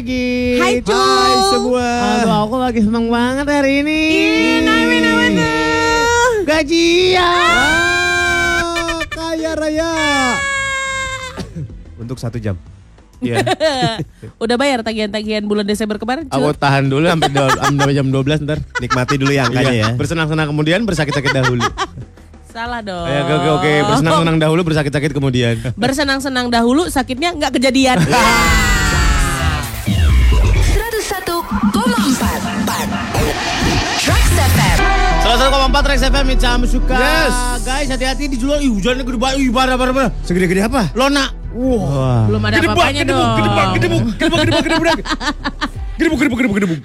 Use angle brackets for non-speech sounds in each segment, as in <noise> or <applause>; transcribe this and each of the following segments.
Git. Hai, Cu. Hai semua. Aduh, aku lagi seneng banget hari ini. Ih, nawe nawe tuh. Gajian. Ah, kaya raya. Untuk satu jam. Iya. <laughs> Udah bayar tagihan-tagihan bulan Desember kemarin? Aku tahan dulu sampai, do- sampai jam 12 ntar. Nikmati dulu ya angkanya Iya. ya. Bersenang-senang kemudian bersakit-sakit dahulu. Salah dong. Ayo, oke, oke, oke. Bersenang-senang dahulu, bersakit-sakit kemudian. Bersenang-senang dahulu, sakitnya nggak kejadian. 101,4 Trax FM Salah satu koma empat Rex FM Icam suka. Yes. Guys, hati-hati dijual. Ih, hujannya gede banget. Ih, parah, parah, parah. Segede-gede apa? Lona. Wah. Belum ada apa-apanya dong. gedebak, gedebuk, gedebuk, gedebuk, gedebuk. <laughs> Gedebuk, gedebuk, gedebuk, gedebuk.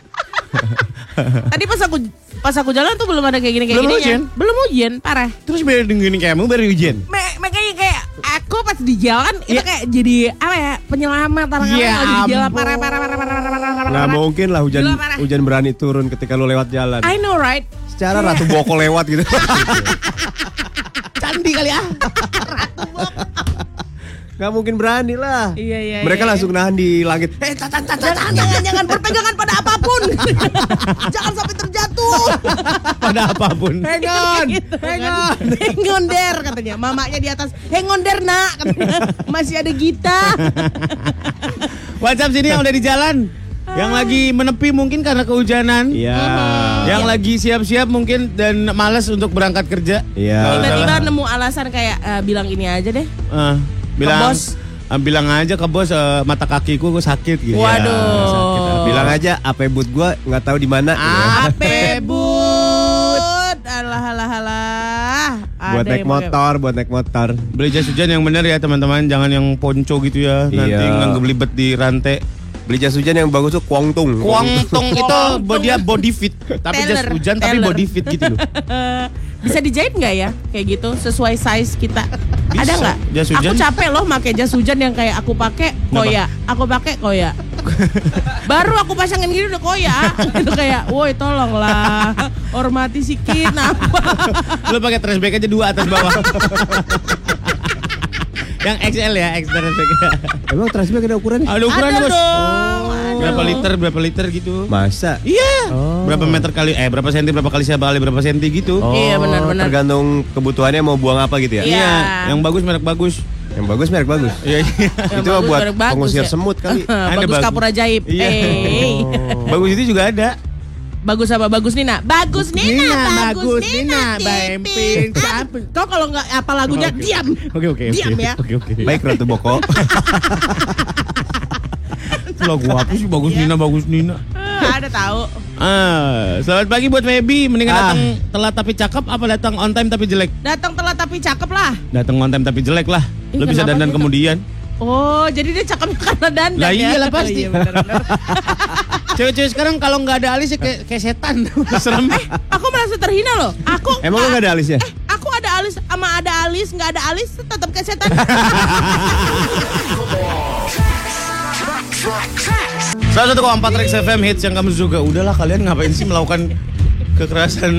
<laughs> Tadi pas aku pas aku jalan tuh belum ada kayak gini kayak Belum gini hujan? Belum hujan, parah. Terus biar kayak kamu baru. Me- makanya kayak aku pas di jalan itu kayak jadi apa ya penyelamat orang Ya lagi di jalan parah parah parah parah parah parah parah. Parah. mungkin lah hujan hujan berani turun ketika lu lewat jalan. I know right. Secara Ratu Boko lewat gitu. <laughs> Candi kali <laughs> ah. Gak mungkin berani lah. Iya iya. Mereka iya, langsung nahan di langit. Eh, tatan, tatan, jangan, jangan, jangan berpegangan pada apa pun. <laughs> jangan sampai terjatuh. <laughs> Pada apa pun. Hang on, Gitu hang kan. on. Hang on there katanya. Mamanya di atas. Hang on there nak. Katanya. <laughs> Masih ada Gita. WhatsApp sini yang udah di jalan. Yang lagi menepi mungkin karena kehujanan. Iya. Yang lagi siap-siap mungkin dan malas untuk berangkat kerja. Iya. Kalau Tiba-tiba nemu alasan kayak eh, bilang ini aja deh. Eh, bilang bos. eh, bilang aja ke bos eh, mata kakiku gue sakit gitu. Waduh. Ya, sakit. Bilang aja apa but gua nggak tahu di mana. Ah. Ape but. Alah alah alah. buat naik motor, buat naik motor. Beli jas hujan yang benar ya teman-teman, jangan yang ponco gitu ya. Nanti Iya. nggak belibet di rantai. Beli jas hujan yang bagus tuh Kuangtung. Kuangtung itu dia body fit, tapi jas hujan tapi body fit gitu loh. <laughs> Bisa dijahit nggak ya kayak gitu sesuai size kita? Bisa. Ada nggak? Jas Aku hujan? capek loh pakai jas hujan yang kayak aku pakai koya. Aku pakai koya. <laughs> Baru aku pasangin gini udah koya. <laughs> Itu kayak, woi tolonglah hormati sikit napa. <laughs> Lo pakai trash bag aja dua atas bawah. yang XL ya, X trash bag. Emang trash bag ada ukurannya? Ada ukuran Ada bos. dong. Aduh. Berapa liter, berapa liter gitu. Masa? Iya. Oh. Berapa meter kali, eh berapa senti, berapa kali siapa kali berapa senti gitu. Oh, Iya, benar-benar. Tergantung kebutuhannya mau buang apa gitu ya. Iya. Iya, yang bagus merek bagus. Yang bagus merek bagus. Iya, iya. Itu bagus, buat bagus pengusir ya. semut kali. <laughs> Ada bagus bagus. kapur ajaib. Iya. Eh. <laughs> bagus itu juga ada. Bagus apa? Bagus Nina. Bagus Nina. Nina, bagus bagus Nina. Nina, Bemping, capek. Kau kalau nggak apa lagunya Oke. diam. Oke, oke. Diam oke. ya. Oke, oke. Baik Ratu Boko. <laughs> Lagu apa sih? Bagus Nina, bagus Nina. Ah, ada tahu. Ah, selamat pagi buat Feby. Mendingan Ah. datang telat tapi cakep apa datang on time tapi jelek? Datang telat tapi cakep lah. Datang on time tapi jelek lah. Ih, Lo bisa dandan gitu? kemudian. Oh, jadi dia cakep <laughs> karena dandan Lah ya? iyalah, pasti. Oh, iya. <laughs> Cewek-cewek sekarang kalau nggak ada alis ya kayak, kayak setan. <laughs> Serem. aku merasa terhina loh. Aku Emang lu gak ada alisnya? Eh, aku ada alis sama ada alis, nggak ada alis tetap kayak setan. Salah satu empat Rex FM hits yang kamu suka. Udahlah kalian ngapain sih melakukan kekerasan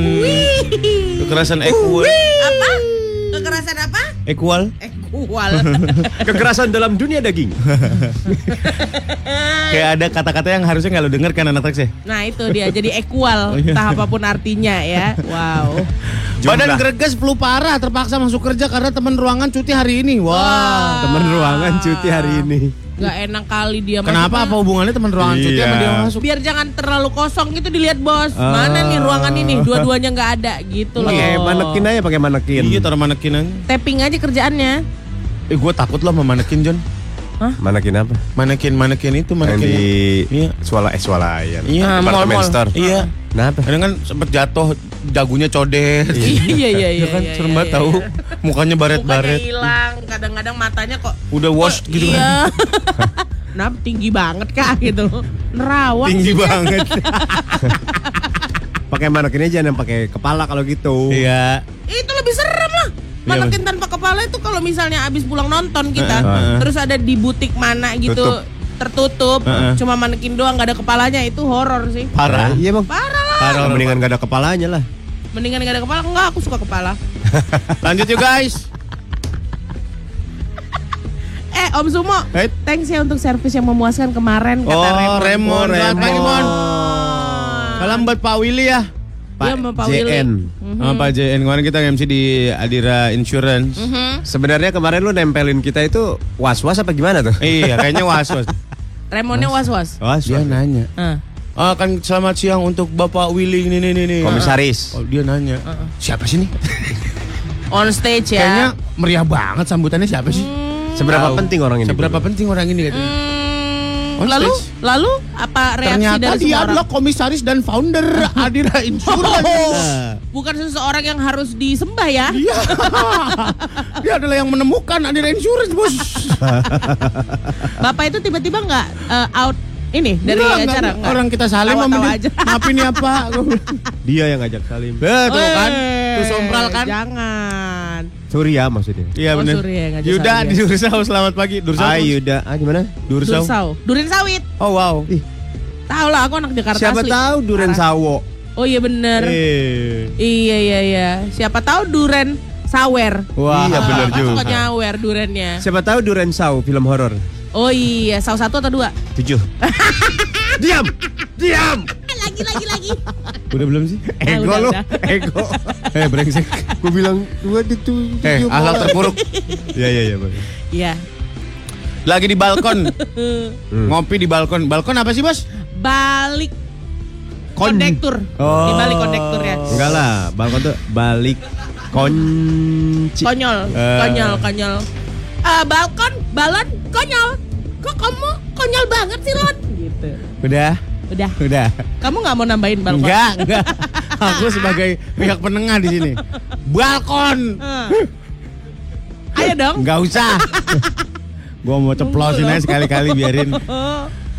kekerasan equal apa? Kekerasan apa? equal Ekual. <laughs> Kekerasan dalam dunia daging. <laughs> kayak ada kata-kata yang harusnya nggak lo denger kan anak Rex ya nah itu dia jadi equal, Oh, iya. entah apa pun artinya ya. Wow. badan greges flu parah terpaksa masuk kerja karena teman ruangan cuti hari ini wah Temen ruangan cuti hari ini. Gak enak kali dia masuk. kenapa apa hubungannya teman ruangan cuti Iya. sama dia masuk Biar jangan terlalu kosong gitu dilihat bos. Ah. Mana nih ruangan ini? <laughs> Dua-duanya nggak ada gitu loh. Pakai manekin aja pakai manekin. iya taruh manekin aja Tapping aja kerjaannya. eh gue takut loh sama manekin John Manekin apa? manekin manekin itu Yang manekin di Iya. Swala eh. Iya, mall-mall. store. iya Kenapa? kadang kan sempet jatuh dagunya codet iya iya iya. <laughs> Ya kan iya, serem iya, banget iya. tahu mukanya Mukanya baret-baret hilang, kadang-kadang matanya kok udah wash gitu kan Iya. Kenapa <laughs> tinggi banget kak gitu. Nerawang tinggi sih. banget <laughs> Pakai manekin aja yang pakai kepala kalau gitu. iya Itu lebih serem lah. Iya, Manekin tanpa kepala itu kalau misalnya abis pulang nonton kita, Heeh. terus ada di butik mana gitu Tutup. tertutup, Heeh. cuma manekin doang nggak ada kepalanya itu horor sih. parah Iya bang. Parah lah. parah Mendingan gak ada kepalanya lah. Mendingan nggak ada kepala enggak, aku suka kepala. <laughs> lanjut yuk guys <laughs> Eh Om Sumo, Right. thanks ya untuk servis yang memuaskan kemarin kata Oh, Remon. Remon. Selamat pagi, Mon. Salam buat Pak Willy ya. Iya, Pak Willy. JN. Sama Pak JN kemarin kita MC di Adira Insurance. Mhm. Sebenarnya kemarin lu nempelin kita itu was-was apa gimana tuh? Iya, kayaknya was-was. <laughs> Remonnya was-was. Was. Dia nanya. Ah. Ah, kan selamat siang untuk Bapak Willy ini nih nih nih. Komisaris. Oh, dia nanya. Siapa sih nih? <laughs> On stage ya. Kayaknya meriah banget sambutannya siapa sih? Seberapa Hmm. penting orang ini? Seberapa penting orang ini katanya? Hmm, On lalu, stage. lalu apa reaksi Ternyata dari dia adalah komisaris dan founder <laughs> Adira Insurance. Oh, bukan seseorang yang harus disembah ya? Iya. <laughs> dia adalah yang menemukan Adira Insurance, Bos. Bapak itu tiba-tiba nggak eh, out ini dari Enggak, acara? enggak. Nggak? Orang kita salim sama Tawa-tawa dia. aja. <laughs> Maaf ini apa? Gua bilang. Dia yang ngajak salim. Betul kan? Eh, Tuh sompral kan? Jangan. Surya maksudnya. Iya Oh, benar. Ngajak Yuda salim di Dursau selamat pagi. Dursau. Ah, Yuda. Ah, gimana? Dursau. Dursau. Durin sawit. Oh wow. Ih, Tahu lah aku anak Jakarta siapa asli. tahu Duren. Sawo. Oh iya bener. Eh. Iya iya iya. Siapa tahu duren sawer. Wah. Iya, bener Kan juga. suka nyawer durennya. Siapa tahu Duren Sawo film horor. Oh iya, saw satu atau dua? Tujuh. <laughs> Diam. Diam. Lagi lagi lagi. Udah belum sih? Ah, Ego udah. Ego. <laughs> Eh brengsek. Gue bilang dua itu. Eh tujuh akhlak malah. terpuruk. <laughs> Iya iya iya. Iya. Lagi di balkon. Hmm. Ngopi di balkon. Balkon apa sih bos? Balik Kon- kondektur. Oh. Di balik kondektur ya. Enggak lah, balkon tuh balik kunci. Konyol, Eh. konyol, konyol. Eh, balkon, balon, konyol. Kok kamu konyol banget sih, Ron? Gitu. Udah. Udah. Udah. Kamu nggak mau nambahin balkon? Enggak, enggak. Aku <laughs> sebagai pihak penengah di sini. Balkon. Eh. Ayo dong. Enggak usah. <laughs> Gua mau ceplosin aja sekali-kali biarin. <laughs>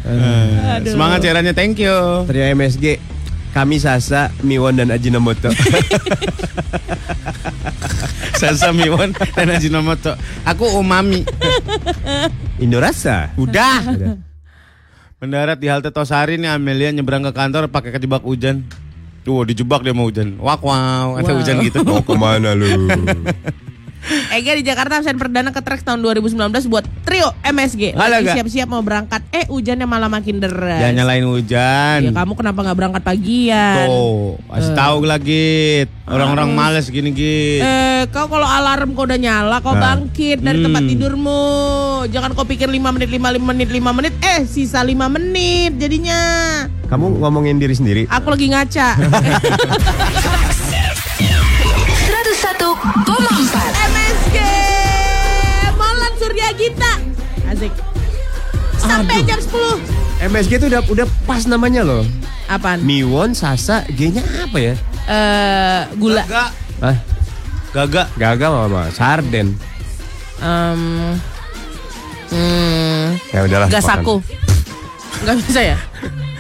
Aduh. semangat cairannya, thank you. Trio MSG. Kami Sasa, Miwon dan Ajinomoto. <laughs> Sasa Miwon dan Ajinomoto. Aku umami. Indorasa. Udah. Mendarat di halte Tosari nih Amelia nyebrang ke kantor pakai kejebak hujan. Tuh dijebak dia mau hujan. Wak wow, ada Wow. hujan gitu. Mau ke mana lu? <laughs> Ega di Jakarta absen perdana ke Trax tahun 2019 buat trio MSG. Lagi siap-siap mau berangkat. Eh hujannya malah makin deras. Jangan nyalain hujan. Ya kamu kenapa nggak berangkat pagian? Tuh, kasih tahu lagi. Orang-orang males gini gini. Eh, kau kalau alarm kau udah nyala, kau Nah. bangkit dari tempat Hmm. tidurmu. Jangan kau pikir 5 menit, 5 menit, 5 menit. Eh, sisa 5 menit jadinya. Kamu ngomongin diri sendiri. Aku lagi ngaca. <laughs> 101,4 MSG Molan Surya Gita. Asik. Sampai jam 10. MSG itu udah udah pas namanya loh. Apaan? Miwon, Sasa, G-nya apa ya? Eh, gula. Gagak. Ah, Gagak. Gaga mama, Sarden. Em, hmm, Ya udahlah. gasaku. Gak bisa ya?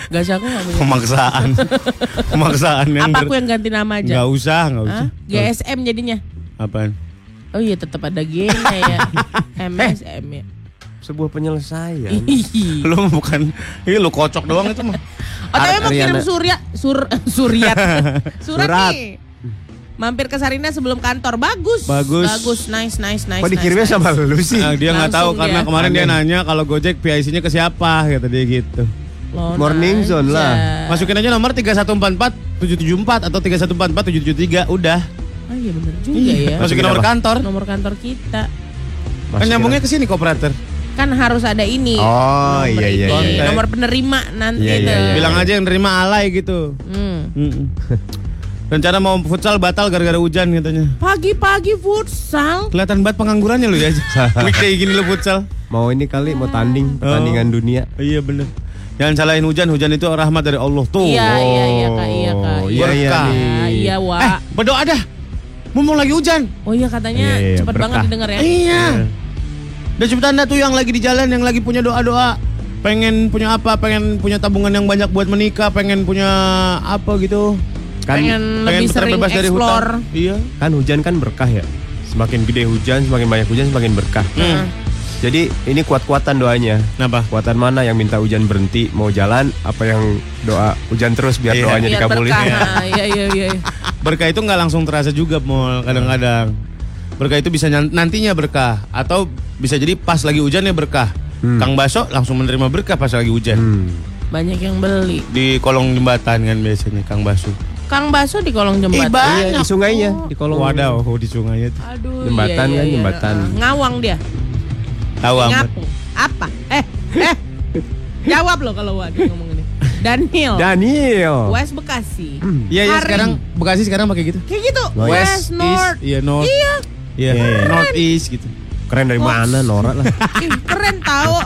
Gak bisa. Pemaksaan. <laughs> Pemaksaan yang Apa aku yang ganti nama aja? Nggak usah, nggak usah. Hah? GSM jadinya. Apaan? Oh iya tetap ada G-nya ya. <laughs> MSM ya. Sebuah penyelesaian. Lu bukan, ini lu kocok doang itu mah. <laughs> Oh tapi mau kirim surya sur <laughs> suryat surat, Surat. nih. Mampir ke Sarina sebelum kantor bagus. Bagus. Bagus, nice, nice, nice. Kok dikirimnya nice, sama lu sih? Nah, dia nggak tahu Langsung karena dia. kemarin dia Aneh. nanya kalau Gojek PIC-nya ke siapa kata dia gitu. Lo Morning aja. zone lah. Masukin aja nomor 3144 774 atau 3144 773 udah. Oh iya bener juga ya. Masukin nomor apa? kantor. Nomor kantor kita. Kan nyambungnya ke sini kooperator. Kan harus ada ini. Oh, Nomor iya, iya, ini. iya. Nomor penerima nanti Iya, iya, iya. Bilang aja yang nerima alay gitu. Hmm. <laughs> Rencana mau futsal batal gara-gara hujan katanya. Pagi-pagi futsal. Kelihatan banget penganggurannya lu ya. <laughs> Weekday gini lu futsal. Mau ini kali mau tanding pertandingan dunia. Iya bener. Jangan salahin hujan, hujan itu rahmat dari Allah tuh. Iya, iya, iya, Kak, iya, Kak. Oh, iya, iya. Ah, iya, Eh, Wak. berdoa dah. Mumpung lagi hujan. Oh iya katanya Iya, iya, cepet berkah. banget didengar ya. Iya. Dan cepetan dah tuh yang lagi di jalan, yang lagi punya doa-doa. Pengen punya apa, pengen punya tabungan yang banyak buat menikah, pengen punya apa gitu. Kan pengen, lebih sering terbebas dari explore. hutang. Iya. kan hujan kan berkah ya. Semakin gede hujan, semakin banyak hujan, semakin berkah. Hmm. Jadi ini kuat-kuatan doanya. Kenapa? Kuatan mana yang minta hujan berhenti mau jalan, apa yang doa hujan terus biar Iya. doanya Biar dikabulin. berkah. Nah, <laughs> Iya iya iya. Berkah itu nggak langsung terasa juga, Mol, kadang-kadang. Berkah itu bisa nantinya berkah atau bisa jadi pas lagi hujannya berkah. Kang Baso langsung menerima berkah pas lagi hujan. Hmm. Banyak yang beli. Di kolong jembatan kan biasanya Kang Baso. Kang Baso di kolong jembatan. banyak. Iya, di sungainya, di kolong Wadaw, oh, di sungainya tuh. Aduh, Jembatan iya, iya, kan, iya. jembatan. Ngawang dia. Tahu amat. Apa? Eh, eh. Jawab lo kalau waduh ngomong ini. Daniel. Daniel. West Bekasi. Iya, iya Hari. sekarang Bekasi sekarang pakai gitu. Kayak gitu. West, West, North. East, iya North. Iya. Iya, Iya, iya. North East gitu. Keren dari mana Nora lah. <laughs> Ih, keren tahu. <laughs>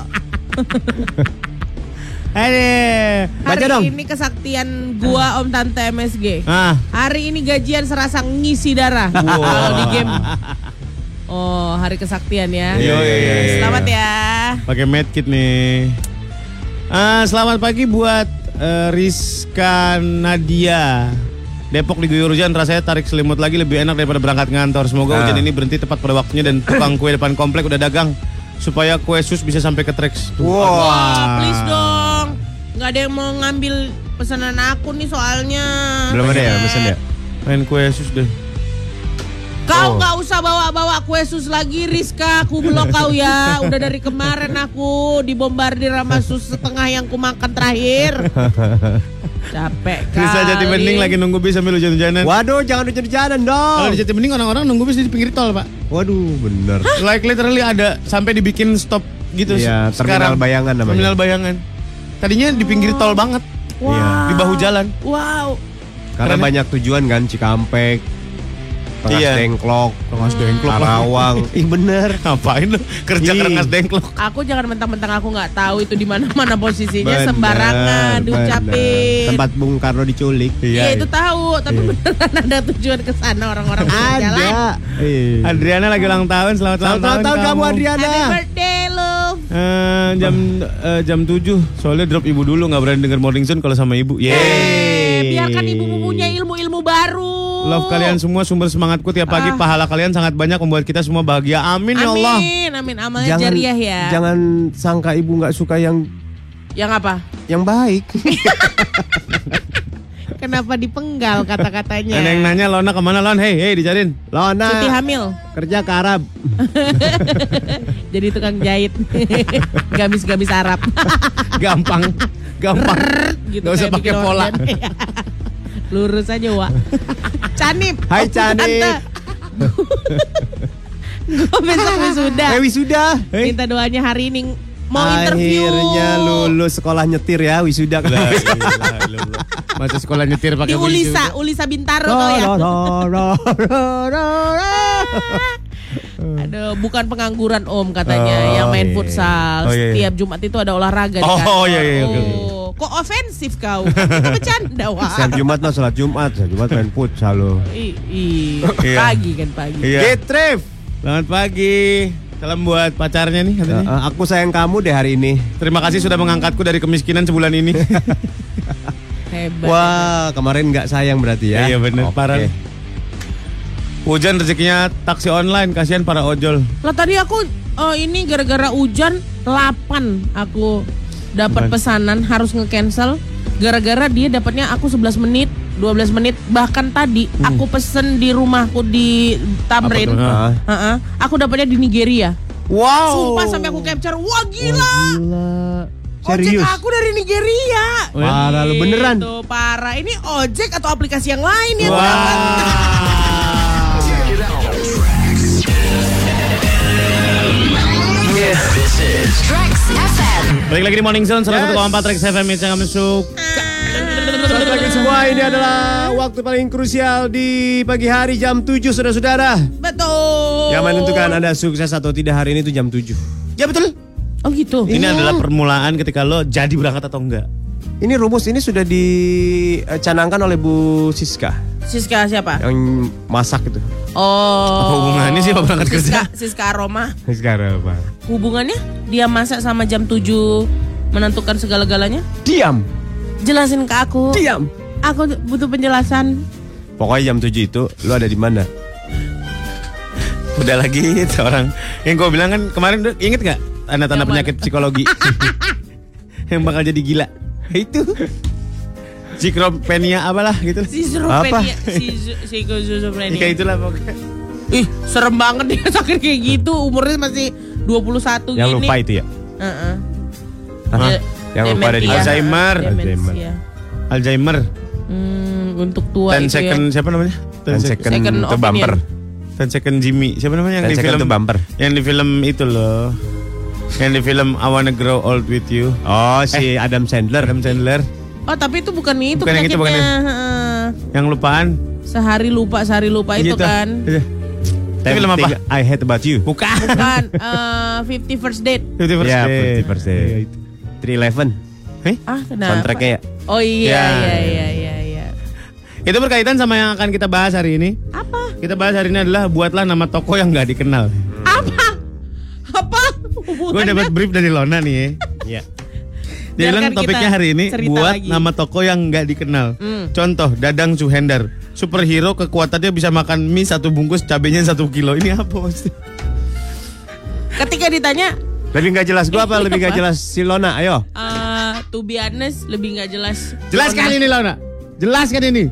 Aduh. Baca Hari dong. ini kesaktian gua Om Tante MSG. Ah, Hari ini gajian serasa ngisi darah kalau di game. <laughs> Oh, hari kesaktian ya. Iya, iya, iya, iya. Selamat ya. pakai medkit nih. Ah, selamat pagi buat eh, Rizka Nadia. Depok diguyur hujan rasanya tarik selimut lagi lebih enak daripada berangkat ngantor. Semoga Ah. hujan ini berhenti tepat pada waktunya dan tukang kue depan komplek udah dagang supaya kue sus bisa sampai ke Trax. Tuh. Wow. Wah, please dong. Nggak ada yang mau ngambil pesanan aku nih soalnya. Belum ada ya pesan ya? Main kue sus deh. Kau Oh. nggak usah bawa-bawa kue sus lagi Rizka Aku blok kau ya Udah dari kemarin aku Dibombardir sama sus setengah yang kumakan terakhir <laughs> Capek kali Rizka Jati Bening lagi nunggu bis sambil hujan-hujanan. Waduh, jangan hujan-hujanan Kalau dong. di Jati Bening orang-orang nunggu bis di pinggir tol, Pak. Waduh, bener. Like literally ada sampai dibikin stop gitu Iya, terminal bayangan namanya. Terminal bayangan. Tadinya di pinggir tol banget, Wow di bahu jalan. Wow Karena Keren ya? banyak tujuan kan Cikampek, Rengas Iya. Dengklok, Rengas Dengklok. Karawang. <laughs> Ih bener. Ngapain lu kerja Ih. kerengas dengklok? Aku jangan mentang-mentang aku nggak tahu itu di mana-mana posisinya Bener, sembarangan diucapin. Tempat Bung Karno diculik. Iya itu tahu, tapi beneran ada tujuan ke sana orang-orang di jalan. Ada. Iya. Adriana lagi ulang tahun, selamat, Selamat ulang tahun kamu Adriana. Happy birthday love. Eh, jam eh, jam 7 soalnya drop ibu dulu nggak berani denger morning zone kalau sama ibu. Yeay. Eh, biarkan ibumu punya ilmu-ilmu baru. Love kalian semua sumber semangatku tiap pagi Ah. pahala kalian sangat banyak membuat kita semua bahagia. Amin, ya Allah. Amin, amin. Amalnya jariah ya. Jangan sangka ibu nggak suka yang Yang apa? yang baik. <laughs> Kenapa dipenggal kata-katanya? Ada yang nanya Lona ke mana Lon? Hei, hei dicariin. Lona Cuti hamil. kerja ke Arab. <laughs> Jadi tukang jahit. <laughs> Gamis-gamis Arab. Gampang, gampang. gitu Gak usah pakai pola. Lurus aja, Wak. Canip. Hai, Oh, Canip. Gue besok wisuda. Eh wisuda. Minta doanya hari ini mau interview. Akhirnya lulus sekolah nyetir ya wisuda. Ilaha illallah. Masa sekolah nyetir pakai Di Ulisa, Ulisa Bintaro Ro, tau ya. ro. Aduh, bukan pengangguran Om katanya Oh, yang main iya. futsal. Oh, iya, iya. Setiap Jumat itu ada olahraga di Oh, kantor. iya, iya, oke, oke. Oh, kok ofensif kau? Kita bercanda, Wak. Setiap Jumat mah sholat Jumat, sholat Jumat main futsal lo. Iya. pagi kan pagi. Iya. Get trip. Selamat pagi. Salam buat pacarnya nih katanya. Eh, aku sayang kamu deh hari ini. Terima kasih sudah mengangkatku dari kemiskinan sebulan ini. Hebat. Wah, kemarin nggak sayang berarti ya? Iya, bener, Oke. parah. Hujan rezekinya taksi online, kasihan para ojol. Lah tadi aku oh, ini gara-gara hujan 8 aku dapat pesanan harus nge-cancel gara-gara dia dapatnya aku 11 menit 12 menit bahkan tadi aku pesen di rumahku di Tamrin. Tuh? Ah. Heeh. Aku dapatnya di Nigeria. Wow. Sumpah sampai aku capture. Wah gila. Gila. Ojek Serius? aku dari Nigeria. Parah lu beneran. Itu parah. Ini ojek atau aplikasi yang lain ya? Wow. Trax FM. Balik lagi di Morning Zone 101,4 Trax FM yang masuk. Selamat pagi semua, ini adalah waktu paling krusial di pagi hari jam 7 saudara-saudara. Betul. Yang menentukan Anda sukses atau tidak hari ini itu jam 7. Ya betul. Oh gitu. Ini Iya. adalah permulaan ketika lo jadi berangkat atau enggak. Ini rumus ini sudah dicanangkan oleh Bu Siska Siska siapa? yang masak itu. Oh. Apa hubungannya sih sama berangkat Siska, kerja? Siska Aroma. Sekarang apa? Hubungannya dia masak sama jam 7 menentukan segala-galanya? Diam, Jelasin ke aku. diam. Aku butuh penjelasan. Pokoknya jam 7 itu lu ada di mana? Udah lagi seorang yang gue bilang kan kemarin inget nggak tanda-tanda penyakit psikologi <laughs> yang bakal jadi gila itu psikropenia apalah gitu Si Apa? <laughs> Ya Zurupenia. itulah pokoknya Ih, serem banget dia sakit kayak gitu. Umurnya masih 21 Yang gini. lupa itu ya? Heeh. Hah? De- Yang lupa ada di. Alzheimer. Demensia. Alzheimer. Hmm, untuk tua 10 itu second siapa namanya? 10 second, Second to opinion. bumper. ya. 10 second Jimmy. Siapa namanya yang 10 di second film bumper. Yang di film itu loh. Yang di film I Wanna Grow Old With You. Oh, si Adam Sandler. Adam Sandler. ya. Oh, tapi itu bukan itu Bukan yang itu, bukan penyakitnya. Heeh. Yang lupaan. Sehari lupa, sehari lupa itu Gitu. kan. Iya. Itu film apa? I hate about you. Bukan. Bukan eh 50 First Date. 50 First Ya, Date. 50 persen. Iya, itu. 311. Hei? Ah, kenapa? Soundtracknya ya. Oh iya, Ya. iya, iya, iya, iya. Itu berkaitan sama yang akan kita bahas hari ini. Apa? Kita bahas hari ini adalah buatlah nama toko yang nggak dikenal. Apa? Apa? Gue dapat brief dari Lona nih ya. Iya. Dia bilang topiknya hari ini buat lagi. nama toko yang nggak dikenal. Hmm. Contoh Dadang Suhendar, superhero kekuatannya bisa makan mie satu bungkus cabenya satu kilo. Ini apa maksudnya? Ketika ditanya, Lebih nggak jelas gua apa? Lebih nggak jelas si Lona? Ayo. eh to be honest, lebih nggak jelas. Jelaskan ini Lona. Jelaskan ini.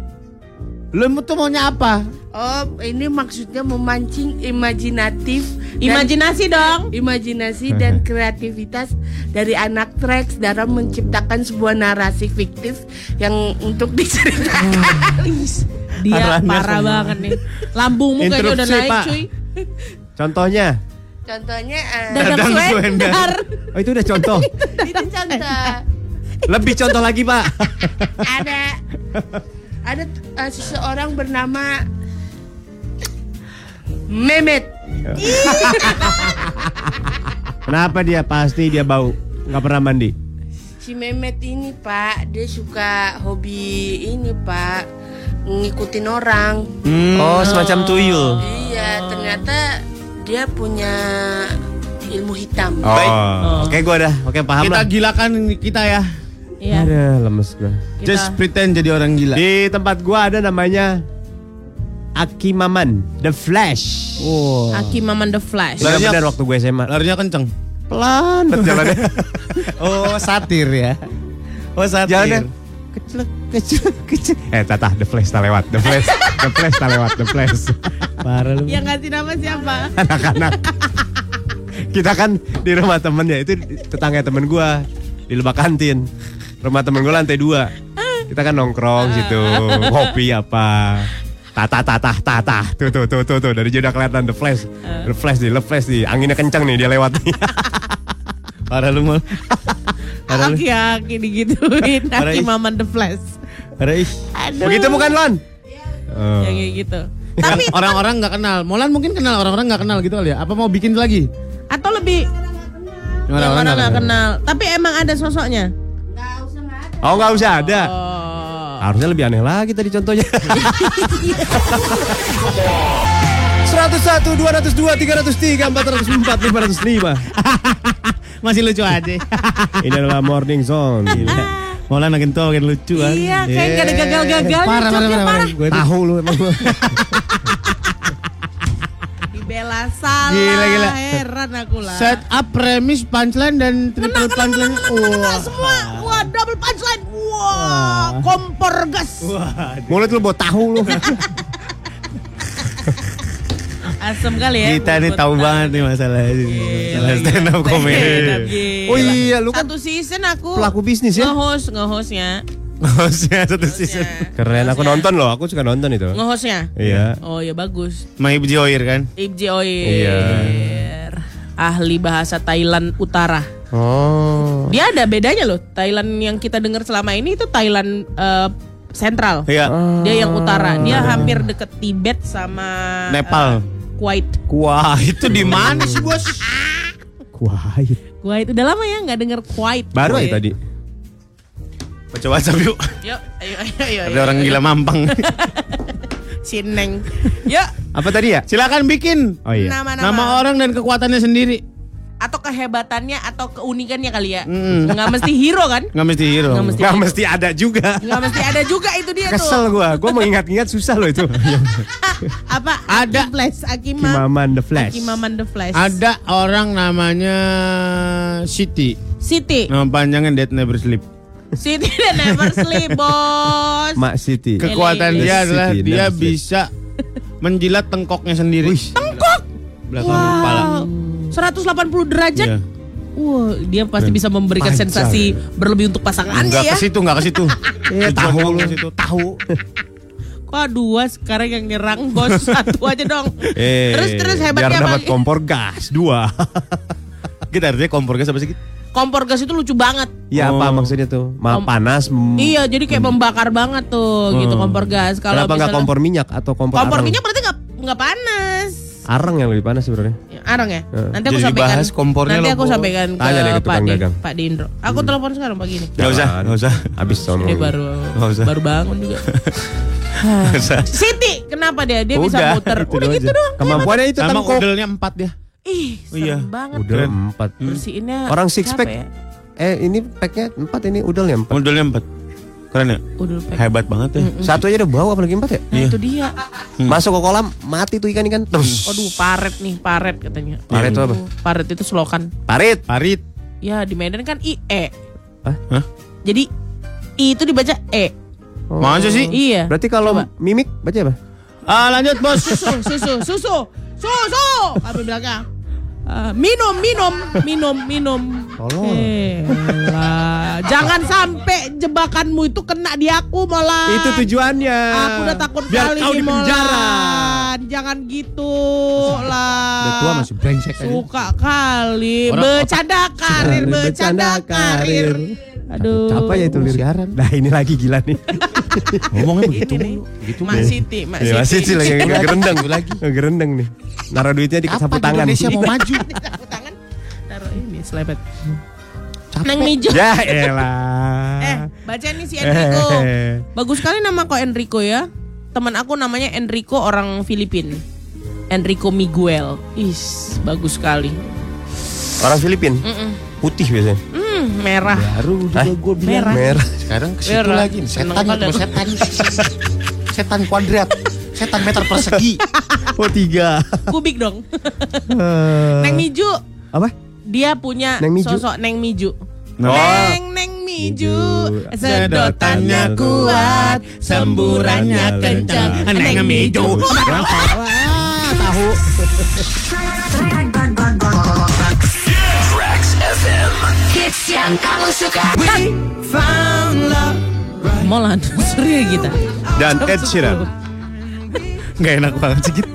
Lu tuh maunya apa? Oh, ini maksudnya memancing imajinatif dan- Imajinasi dong. imajinasi dan <laughs> kreativitas dari anak Trax dalam menciptakan sebuah narasi fiktif yang untuk <laughs> diceritakan. Dia Arahnya parah ke mana? banget nih. Lambungmu kayaknya udah naik Pak. cuy. Contohnya. Contohnya eh, Dadang Dadang Suhendar. Oh, itu udah contoh. <laughs> itu contoh Lebih contoh lagi, Pak. ada ada eh, seseorang bernama Mehmet. <laughs> Kenapa dia? Pasti dia bau. Nggak pernah mandi. Si Mehmet ini Pak, dia suka hobi ini Pak, ngikutin orang. Oh, semacam tuyul. Iya, ternyata dia punya ilmu hitam. Oh, oke gua dah. Oke, paham kita lah. gilakan kita ya. Iya. Ada lemes gua. kita- Just pretend jadi orang gila. Di tempat gua ada namanya Aki Maman, The Flash. Wow. Aki Maman the Flash. Larinya- benar waktu gue SMA. Larinya kenceng. Pelan banget jalannya. <laughs> Oh, satir ya. Oh, satir. Jalannya kecil kecil kecil. Eh, tata The Flash tak lewat. The Flash. The Flash tak lewat. The Flash. Parah lu. Yang ngasih nama siapa? Anak-anak. Kita kan di rumah temen ya, itu tetangga temen gua di lebak kantin. Rumah temen gua lantai dua. Kita kan nongkrong situ, kopi apa. Tata tata tata tuh tuh tuh tuh tuh dari jauh udah kelihatan the flash, the flash nih, the flash nih, anginnya kencang nih dia lewat nih. <laughs> Parah lu mal. Parah lu. Digituin. Parah, Aki ih. Maman the Flash. Parah ih. Begitu bukan Lon? Oh. Yang kayak gitu. Tapi Tapi <laughs> orang-orang nggak kenal. Molan mungkin kenal, orang-orang nggak kenal gitu kali ya. Apa mau bikin lagi? atau lebih yang orang nggak nggak kenal. Tapi emal ada sosoknya. Oh nggak usah ada. Oh. Harusnya lebih aneh lagi tadi contohnya. 101, 202, 303, 404, 505. Masih lucu aja. <laughs> Ini adalah Morning Zone. Molan makin tua makin lucu kan. Iya, kayak nggak ada gagal-gagalnya, Parah, parah, parah, parah. parah. Gue Tahu lu emang <laughs> lu. Dibela salah. Gila, gila. Heran aku lah. set up premis punchline dan triple punchline. Kena semua. Wah, double punchline. Wah, kompor gas. Mulut lu bawa tahu lu. Asem kali ya. Kita nih tahu tahu. banget nih masalah ini. Gila, Masalah stand up Stand up, comedy. gila. Oh iya, lu kan Satu season aku pelaku bisnis ya. nge-host, nge-hostnya. Hostnya satu season. Keren, aku nonton loh, aku suka nonton itu. Nge-hostnya. Iya. Oh ya bagus. Maib Joir kan. Ibji Oyer. Iya. Ahli bahasa Thailand Utara. Oh. Dia ada bedanya loh. Thailand yang kita dengar selama ini itu Thailand eh, Sentral. Iya. Dia yang utara. Dia hampir deket Tibet sama Nepal. eh, Kuwait. Wah, itu di mana sih, Bos? Kuait. Kuwait udah lama ya nggak denger Kuwait. Baru aja tadi. Baca WhatsApp yuk. Yuk, ayo ayo ayo. Ada orang gila mampang. <laughs> Sineng. Yuk, Apa tadi ya? Silakan bikin Oh iya. nama-nama nama orang dan kekuatannya sendiri. Atau kehebatannya atau keunikannya kali ya. Mm. Nggak mesti hero kan? Nggak mesti hero. Nggak mesti. Gak mesti ada juga. Nggak mesti ada juga itu dia Kesel tuh. gua, gua mau ingat-ingat susah loh itu. <laughs> Apa? Ada. Aki Flash, Akima. Kimaman the Flash. Akimaman the Flash. Ada orang namanya Siti. Siti. Nama panjangnya Dead Never Sleep. Siti dan never sleep, bos. Mak Siti. Kekuatan Eli. dia adalah Never dia bisa menjilat tengkoknya sendiri. Tengkok. Belakang kepala. Wow. 180 derajat. Iya. Wah, dia pasti bisa memberikan Panjang sensasi berlebih untuk pasangannya Enggak ya. ke situ, enggak ke situ. <laughs> Iya, tahu lu. situ, tahu. Kok dua sekarang yang nyerang bos <laughs> satu aja dong. Eh, terus terus biar hebatnya dapat apa? kompor gas dua. <laughs> Kita artinya kompor gas apa sih? Kompor gas itu lucu banget. Iya apa Oh. maksudnya tuh? Ma Kom- panas. mm. Iya, jadi kayak membakar banget tuh gitu Hmm. kompor gas. Kalau Kenapa nggak misalnya- kompor minyak atau kompor, kompor arang? minyak berarti nggak nggak panas. Arang yang lebih panas sebenarnya. Ya, Arang ya? Nanti aku Jadi sampaikan. dibahas kompornya nanti aku sampaikan Tanya deh ke ke Pak Di, dagang. Pak Dindro. Aku telepon sekarang pagi ini. Nggak usah, nggak usah. Habis sono. Dia baru usah. baru bangun juga. <laughs> Siti, kenapa dia? Dia bisa muter. Itu Udah doang gitu doang. Kemampuannya itu Sama tengkok. udelnya empat dia. Ih, serem Iya. banget. Udah empat. Bersihinnya Orang six pack. ya? Eh ini packnya empat ini udelnya empat. Udelnya empat. Keren ya? Udah pack. Hebat banget ya. Satu aja udah bau apalagi empat ya? Nah, itu dia. Masuk ke kolam mati tuh ikan-ikan terus. Aduh, paret nih, paret katanya. Paret itu apa? Paret itu selokan. Parit. Parit. Ya, di Medan kan IE. Hah? Hah? Jadi I itu dibaca E. Oh. Masa sih? Iya. Berarti kalau Coba. mimik baca apa? Ah lanjut bos. susu, susu, susu, susu. Apa bilangnya? Eh, minum, minum, minum, minum. Tolong. Eh. Jangan sampai jebakanmu itu kena di aku malah. Itu tujuannya. Aku udah takut Biar kali kau di penjara. Jangan gitu lah. Udah tua masih brengsek aja. Suka kali. Orang Bercanda karir, bercanda karir. Aduh. Apa ya itu lirik? Nah ini lagi gila nih. <laughs> Ngomongnya begitu mulu. Gitu Mak Siti, Mak Ya, masih Siti. sih lagi nggak gerendeng lagi. Nggak gerendeng nih. Naruh duitnya di sapu tangan. Indonesia mau maju? <laughs> Sapu tangan. Taruh ini selepet. Neng Mijo. Ya elah. Eh, baca nih si Enrico. Eh. Bagus sekali nama kok Enrico ya. Teman aku namanya Enrico orang Filipin. Enrico Miguel. Is, bagus sekali. Orang Filipin. Mm-mm. Putih biasanya. Hmm, merah. Baru juga gue Merah. Merah. Sekarang ke situ lagi. nih. Setan itu setan. <laughs> setan kuadrat. Setan meter persegi. Oh tiga. Kubik dong. Eh, Neng Miju. Apa? Dia punya Neng Miju? sosok Neng Miju. Oh. Neng Neng Miju, sedotannya kuat, semburannya kencang. Neng Miju. <laughs> Tahu. <laughs> Hits yang kamu suka. Molan, surya kita. Dan Ed Sheeran. Gak enak banget sih gitu.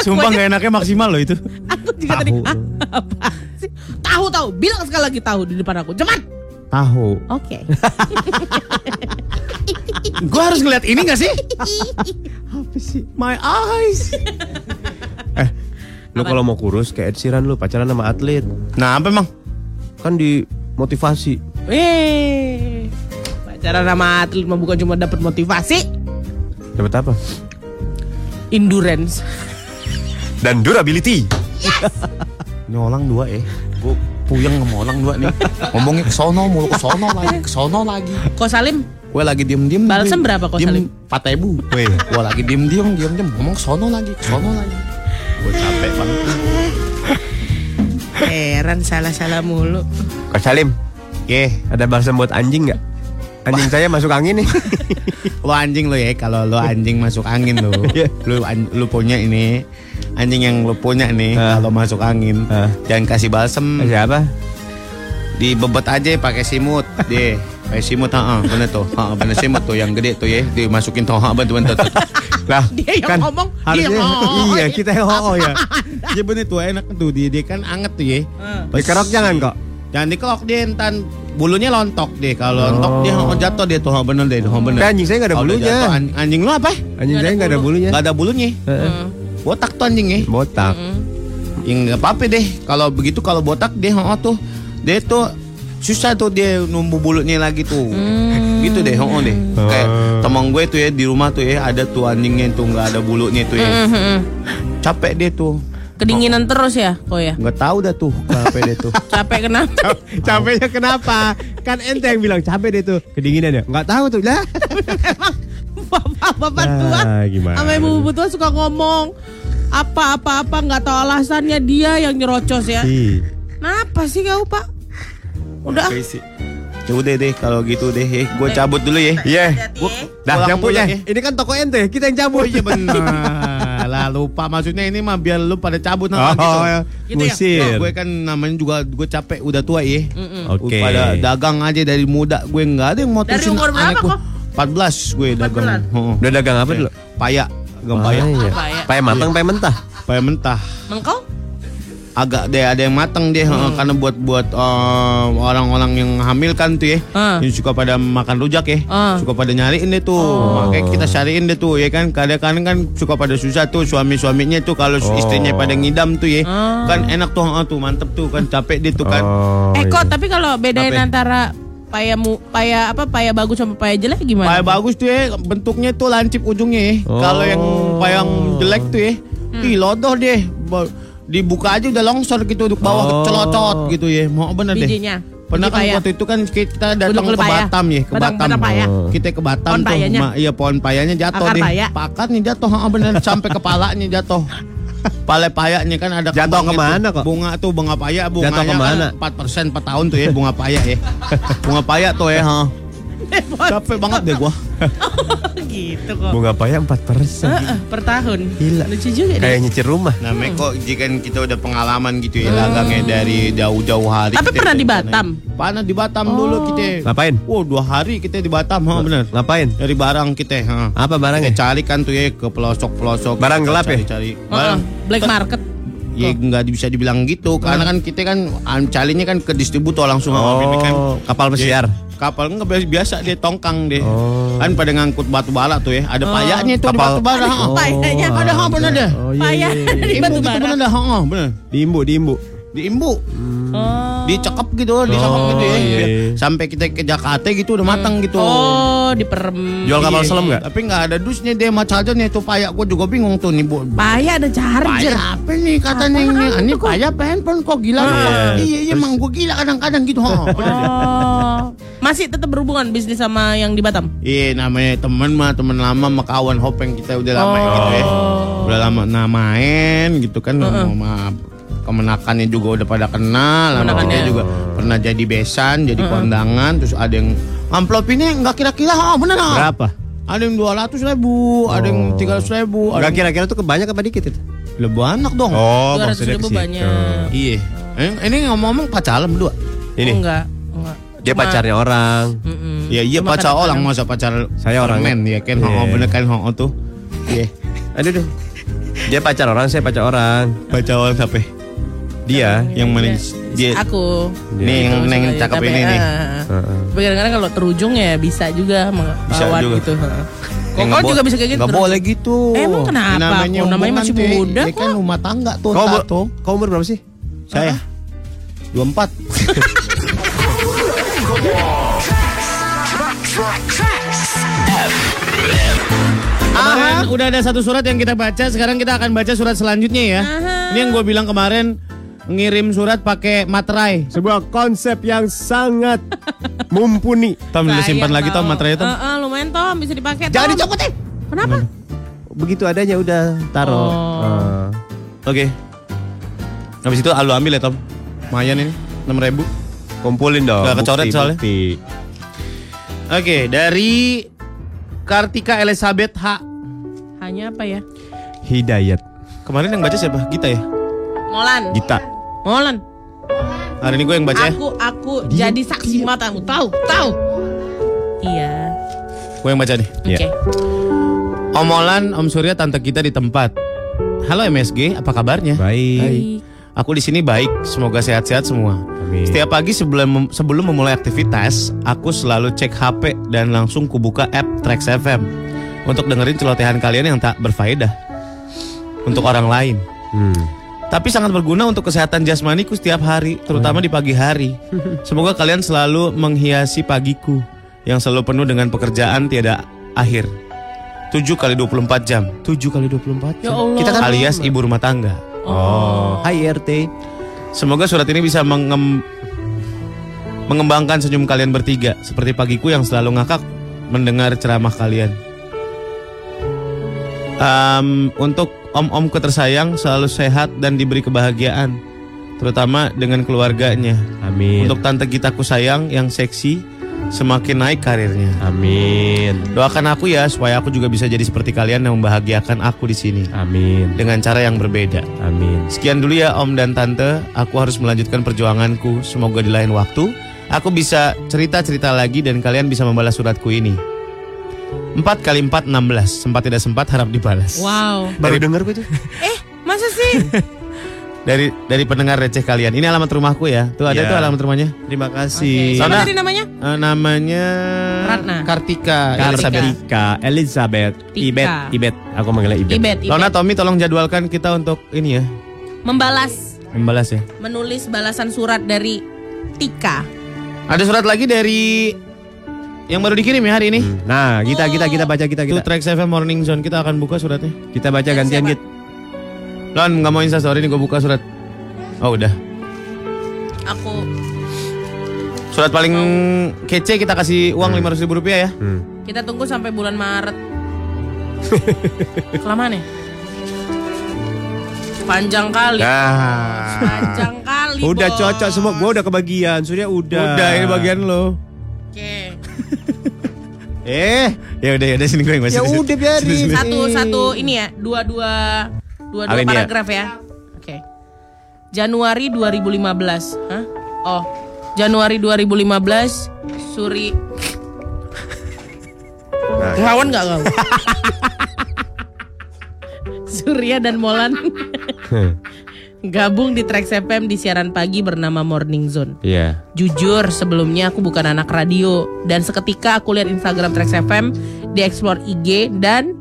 Sumpah gak enaknya maksimal loh itu. Aku juga tadi, Tahu. "Hah, apa sih? Tahu tahu, bilang sekali lagi tahu di depan aku. Cepat. Tahu. Oke. <laughs> Gue harus ngeliat ini gak sih? Apa sih? My eyes. <laughs> Eh, lu kalau mau kurus kayak Ed Sheeran lu pacaran sama atlet. Nah apa emang? Kan di motivasi. Eh, pacaran sama atlet mah bukan cuma dapat motivasi, Dapat apa? endurance. Dan durability. <laughs> Ini orang dua eh. Gue puyeng sama orang dua nih. Ngomongnya ke sono mulu ke sono lagi, ke sono lagi. Kok Salim? Gue lagi diem-diem. Balsem gue. berapa kok, Diem Salim? Empat ribu. Gue lagi diem-diem, diem-diem. Ngomong ke sono lagi, ke sono lagi. Gue capek banget. Heran salah-salah mulu. Kak Salim, Ye, ada balsam buat anjing nggak? Anjing saya masuk angin nih. <laughs> lo anjing lo ya. Kalau lo anjing masuk angin lo, <laughs> Iya. lo an- lo punya ini anjing yang lo punya nih. Ah. Kalau masuk angin, Ah. jangan kasih balsem. Siapa? Dibebet aja pakai simut, deh. Pakai simut, ha, bener tuh, ha, bener simut tuh yang gede tuh ya, dimasukin tuh, ha, bener bener tuh. Lah, <laughs> Dia yang ngomong, dia harusnya yang <laughs> ngomong. iya kita yang oh ya. Dia bener tuh enak tuh, dia, dia kan anget tuh ya. Dikerok jangan kok. Jangan dikelok dia entan bulunya lontok deh. Kalau Oh. lontok dia oh, jatuh dia tuh oh, bener deh, oh, bener. Anjing saya nggak ada bulunya. jatuh, an- anjing lu apa? Anjing saya nggak ada bulunya. Gak ada bulunya. Heeh. Botak tuh anjingnya. Botak. Yang nggak apa-apa deh. Kalau begitu kalau botak dia oh tuh dia tuh susah tuh dia numbuh bulunya lagi tuh. Gitu deh, oh deh. Oh. Kayak teman gue tuh ya di rumah tuh ya ada tuh anjingnya tuh nggak ada bulunya tuh ya. Mhm. Capek dia tuh. Kedinginan terus ya, kok ya? Nggak tahu dah tuh capek dia tuh. <laughs> Capek kenapa? Capeknya kenapa? Kan ente yang bilang capek deh tuh. Kedinginan ya? Nggak tahu tuh. Lah. <laughs> Bapak-bapak tua Nah, gimana? sama ibu-ibu tua suka ngomong apa-apa-apa nggak tahu alasannya dia yang nyerocos ya. Ih. Kenapa sih kau pak? Udah. Oke sih. Ya udah deh kalau gitu deh, eh, gue cabut dulu ya. Iya. Ya. Dah, yang punya. ya. Ini kan toko ente, kita yang cabut. Oh iya benar. lupa maksudnya ini mah biar lu pada cabut Oh, nah, gitu. ya. Gitu ya? Ngusir. gue kan namanya juga gue capek udah tua ya. Oke. Pada dagang aja dari muda gue nggak ada yang mau Dari umur berapa kok? 14 gue dagang. Heeh. Udah dagang apa dulu? Paya, Oh, paya. iya. Paya. Paya matang, paya mentah. Paya mentah. Mengkau? Agak deh ada yang matang deh heeh, karena buat buat eh, orang-orang yang hamil kan tuh ya. Yang suka pada makan rujak ya. Ah. Suka pada nyariin deh tuh. Makanya kita cariin deh tuh ya kan. Kadang-kadang kan suka pada susah tuh suami-suaminya tuh kalau Oh. istrinya pada ngidam tuh ya. Ah. Kan enak tuh heeh, tuh mantep tuh kan capek deh tuh kan. Oh, eh kok iya. tapi kalau bedain Apa ya? antara paya mu, paya apa paya bagus sama paya jelek gimana? Paya bagus tuh ya, bentuknya tuh lancip ujungnya ya. Oh. Kalau yang payang jelek tuh ya, Hmm. ih lodoh deh. Dibuka aja udah longsor gitu untuk bawah Oh. celocot gitu ya. Mau bener deh. Bijinya. Pernah Biji kan waktu itu kan kita datang ke. Batam ya, ke Batam. Oh. Kita ke Batam Pohon tuh, payanya. ma- iya pohon payanya jatuh deh. paya. Pakatnya jatuh, ha, bener sampai kepalanya jatuh. Pale payanya kan ada Jatuh ke mana tuh. kok? Bunga tuh bunga paya, bunganya Jatuh ke mana? kan 4% per tahun tuh ya bunga paya ya. <laughs> bunga paya tuh ya, ha. Capek banget deh gua. <laughs> gitu kok. Bunga paya 4 persen. Heeh, per tahun. Gila. Lucu juga Kayak deh. nyicil rumah. Namanya kok jika kita udah pengalaman gitu ya dagangnya dari jauh-jauh hari. Tapi kita pernah di. Batam? Pernah di Batam dulu kita. Ngapain? Wow dua hari kita di Batam, ha bener. Ngapain? Dari barang kita, ha. Apa Kita barangnya? cari kan tuh ya ke pelosok-pelosok. Barang Kita gelap ya? Cari-cari. Heeh, Barang. black market. Ya nggak bisa dibilang gitu karena kan kita kan carinya kan ke distributor langsung sama kan. Oh, kapal pesiar. Kapal nggak biasa, biasa dia tongkang deh. Oh. Kan pada ngangkut batu bara tuh ya. Ada payanya tuh Kapal- di batu bara. ha. Oh. Payanya. Ada ha bener deh. Oh, iya, Payah iya, iya. di batu bara. bener dah, ha, bener. Diimbu, diimbu. Diimbu. Oh. dicekep gitu, disokok Oh, gitu ya. iya, iya. Sampai kita ke Jakarta gitu udah matang gitu. Oh, diperem. Jual kapal Iya, selam nggak? Tapi nggak ada dusnya dia sama chargernya itu payak gua juga bingung tuh nih bu. Paya ada charger. Payak apa nih katanya ini? Ini payak apa handphone kok gila? Iya. Iya iya emang gua gila kadang-kadang gitu. Oh. Masih tetap berhubungan bisnis sama yang di Batam? Iya namanya teman mah teman lama sama kawan hopeng kita udah lama Oh. gitu ya. Udah lama nah main gitu kan sama kemenakannya juga udah pada kenal Kemenakannya. juga pernah jadi besan jadi kondangan terus ada yang amplop ini nggak kira-kira oh bener ah. Berapa? ada yang 200 ribu ada yang 300 ribu ada Enggak yang kira-kira tuh kebanyak apa dikit itu? lebih anak dong Oh, 200 maksudnya ribu ke situ. banyak. iya ini, ini ngomong-ngomong pacaran berdua Ini. Oh, enggak, enggak. Dia Cuma- pacarnya orang. Mm-mm. Iya iya Cuma pacar orang kadang-kadang- masa pacar Saya orangnya. men ya kan Iya. oh, bener kan oh, tuh iya Aduh, aduh. Dia pacar orang, saya pacar orang. pacar orang siapa Dia. yang mana Iya. dia Aku. Nih, yang Gitu, neng suka- cakep ini nih. ah, ah, ah. Heeh. Tapi kadang-kadang kalau terujung ya bisa juga juga. gitu. Kok juga bisa kayak gitu? terus? boleh gitu. Emang kenapa? Namanya, namanya masih muda Ya kan kok. rumah tangga tuh. Kau, kau umur berapa sih? Saya 24. Kemarin udah ada satu surat yang kita baca, sekarang kita akan baca surat selanjutnya ya. Ini yang gue bilang kemarin ngirim surat pakai materai. Sebuah konsep yang sangat mumpuni. Tom dulu simpan lagi Tom materai Tom. Eh, eh, lumayan Tom bisa dipakai. Jangan Tom. dicopotin. Kenapa? Begitu adanya udah taruh. Oh. Ah. Oke. Habis itu lu ambil ya Tom. Lumayan ini 6 ribu. Kumpulin dong. Nggak kecoret bukti, soalnya. bukti. Oke, dari Kartika Elizabeth H. Hanya apa ya? Hidayat. Kemarin yang baca siapa? Kita ya? Molan. Gita. Molan. Hari ini gue yang baca ya? Aku aku jadi saksi matamu. Tahu, tahu. Iya. Gue yang baca nih. Iya. Oke. Om Olan, Om Surya, Tante kita di tempat. Halo MSG, apa kabarnya? Baik. Aku di sini baik, semoga sehat-sehat semua. Amin. Setiap pagi sebelum sebelum memulai aktivitas, aku selalu cek HP dan langsung kubuka app Trax FM untuk dengerin celotehan kalian yang tak berfaedah untuk orang lain. Hmm. Tapi sangat berguna untuk kesehatan jasmaniku setiap hari, terutama di pagi hari. <laughs> Semoga kalian selalu menghiasi pagiku yang selalu penuh dengan pekerjaan tiada akhir. 7 kali 24 jam. 7 kali 24 jam. Ya Allah. Kita kan alias ibu rumah tangga. Oh. Hai RT. Semoga surat ini bisa mengem- mengembangkan senyum kalian bertiga seperti pagiku yang selalu ngakak mendengar ceramah kalian. Em, untuk om-omku tersayang selalu sehat dan diberi kebahagiaan, terutama dengan keluarganya. Amin. Untuk tante Gitaku sayang yang seksi, semakin naik karirnya. Amin. Doakan aku ya supaya aku juga bisa jadi seperti kalian yang membahagiakan aku di sini Amin. dengan cara yang berbeda. Amin. Sekian dulu ya Om dan Tante. Aku harus melanjutkan perjuanganku. Semoga di lain waktu aku bisa cerita-cerita lagi dan kalian bisa membalas suratku ini. 4 kali 4 16. Sempat tidak sempat harap dibalas. Wow. Baru denger gue tuh. <laughs> Eh, masa sih? <laughs> Dari dari pendengar receh kalian. Ini alamat rumahku ya. Tuh ada Ya. tuh alamat rumahnya. Terima kasih. Siapa Sana- tadi namanya? Eh, namanya Ratna. Kartika, Kartika. Elizabeth. Tika, Elizabeth, Tika. Ibet, Ibet. Aku manggilnya Ibet. Ibet, Ibet. Lona Tommy tolong jadwalkan kita untuk ini ya. Membalas, Membalas ya. menulis balasan surat dari Tika. Ada surat lagi dari yang baru dikirim ya hari ini. Hmm. Nah, kita kita kita baca kita Itu kita. Trax FM Morning Zone kita akan buka suratnya. Kita baca gantian siapa? Git. Lon nggak mau insta story ini gue buka surat. Oh udah. Aku Surat paling kece kita kasih uang lima ribu rupiah ya. Hmm. kita tunggu sampai bulan Maret. Kelamaan ya? Panjang kali. Nah. Panjang kali. Udah Bos. cocok semua. Gua udah kebagian. Surya udah. Udah ini bagian lo. Oke. <laughs> Eh, Ya udah ya udah sini gue yang ya udah biarin. Satu satu ini ya, dua dua dua dua ya? paragraf ya. Oke. Januari 2015. Hah? Oh, Januari 2015 Suri Nah. Lawan nggak kau? <laughs> Surya dan Molan gabung di Trax FM di siaran pagi bernama Morning Zone. Iya. Jujur, sebelumnya aku bukan anak radio dan seketika aku lihat Instagram Trax FM di explore IG dan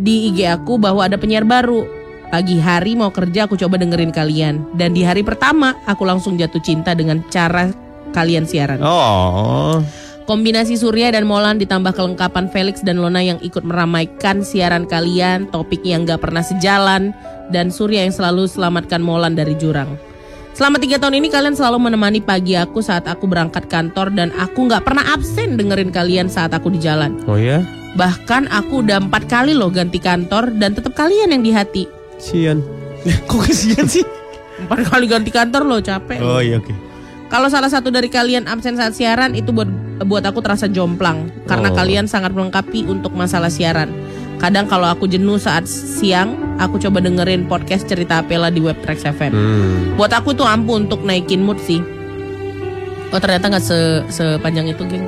di IG aku bahwa ada penyiar baru. Pagi hari mau kerja aku coba dengerin kalian dan di hari pertama aku langsung jatuh cinta dengan cara kalian siaran. Oh. Kombinasi Surya dan Molan ditambah kelengkapan Felix dan Lona yang ikut meramaikan siaran kalian, topik yang gak pernah sejalan, dan Surya yang selalu selamatkan Molan dari jurang. Selama tiga tahun ini kalian selalu menemani pagi aku saat aku berangkat kantor dan aku gak pernah absen dengerin kalian saat aku di jalan. Oh ya? Bahkan aku udah empat kali loh ganti kantor dan tetap kalian yang di hati. Sian. Kok kesian sih? Empat kali ganti kantor loh capek. Oh iya oke. Kalau salah satu dari kalian absen saat siaran itu buat buat aku terasa jomplang karena Oh. kalian sangat melengkapi untuk masalah siaran. Kadang kalau aku jenuh saat siang, aku coba dengerin podcast cerita Apela di web Trax FM. Hmm. Buat aku tuh ampuh untuk naikin mood sih. Oh ternyata nggak se sepanjang itu, geng.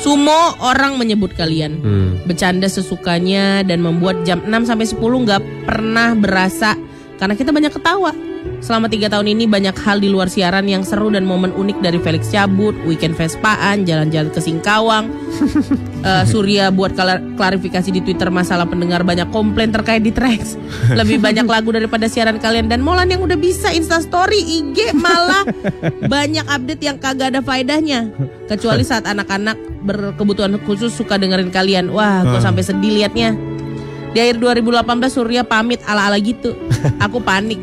Sumo orang menyebut kalian Hmm. bercanda sesukanya dan membuat jam 6 sampai 10 nggak pernah berasa karena kita banyak ketawa. Selama tiga tahun ini banyak hal di luar siaran yang seru dan momen unik dari Felix cabut, weekend Vespaan, jalan-jalan ke Singkawang. <laughs> Eh, Surya buat klar- klarifikasi di Twitter masalah pendengar banyak komplain terkait di Trax. Lebih <laughs> banyak lagu daripada siaran kalian dan Molan yang udah bisa Insta Story, IG malah banyak update yang kagak ada faedahnya. Kecuali saat anak-anak berkebutuhan khusus suka dengerin kalian. Wah, gue sampai sedih liatnya. Di akhir 2018 Surya pamit ala-ala gitu. <laughs> Aku panik.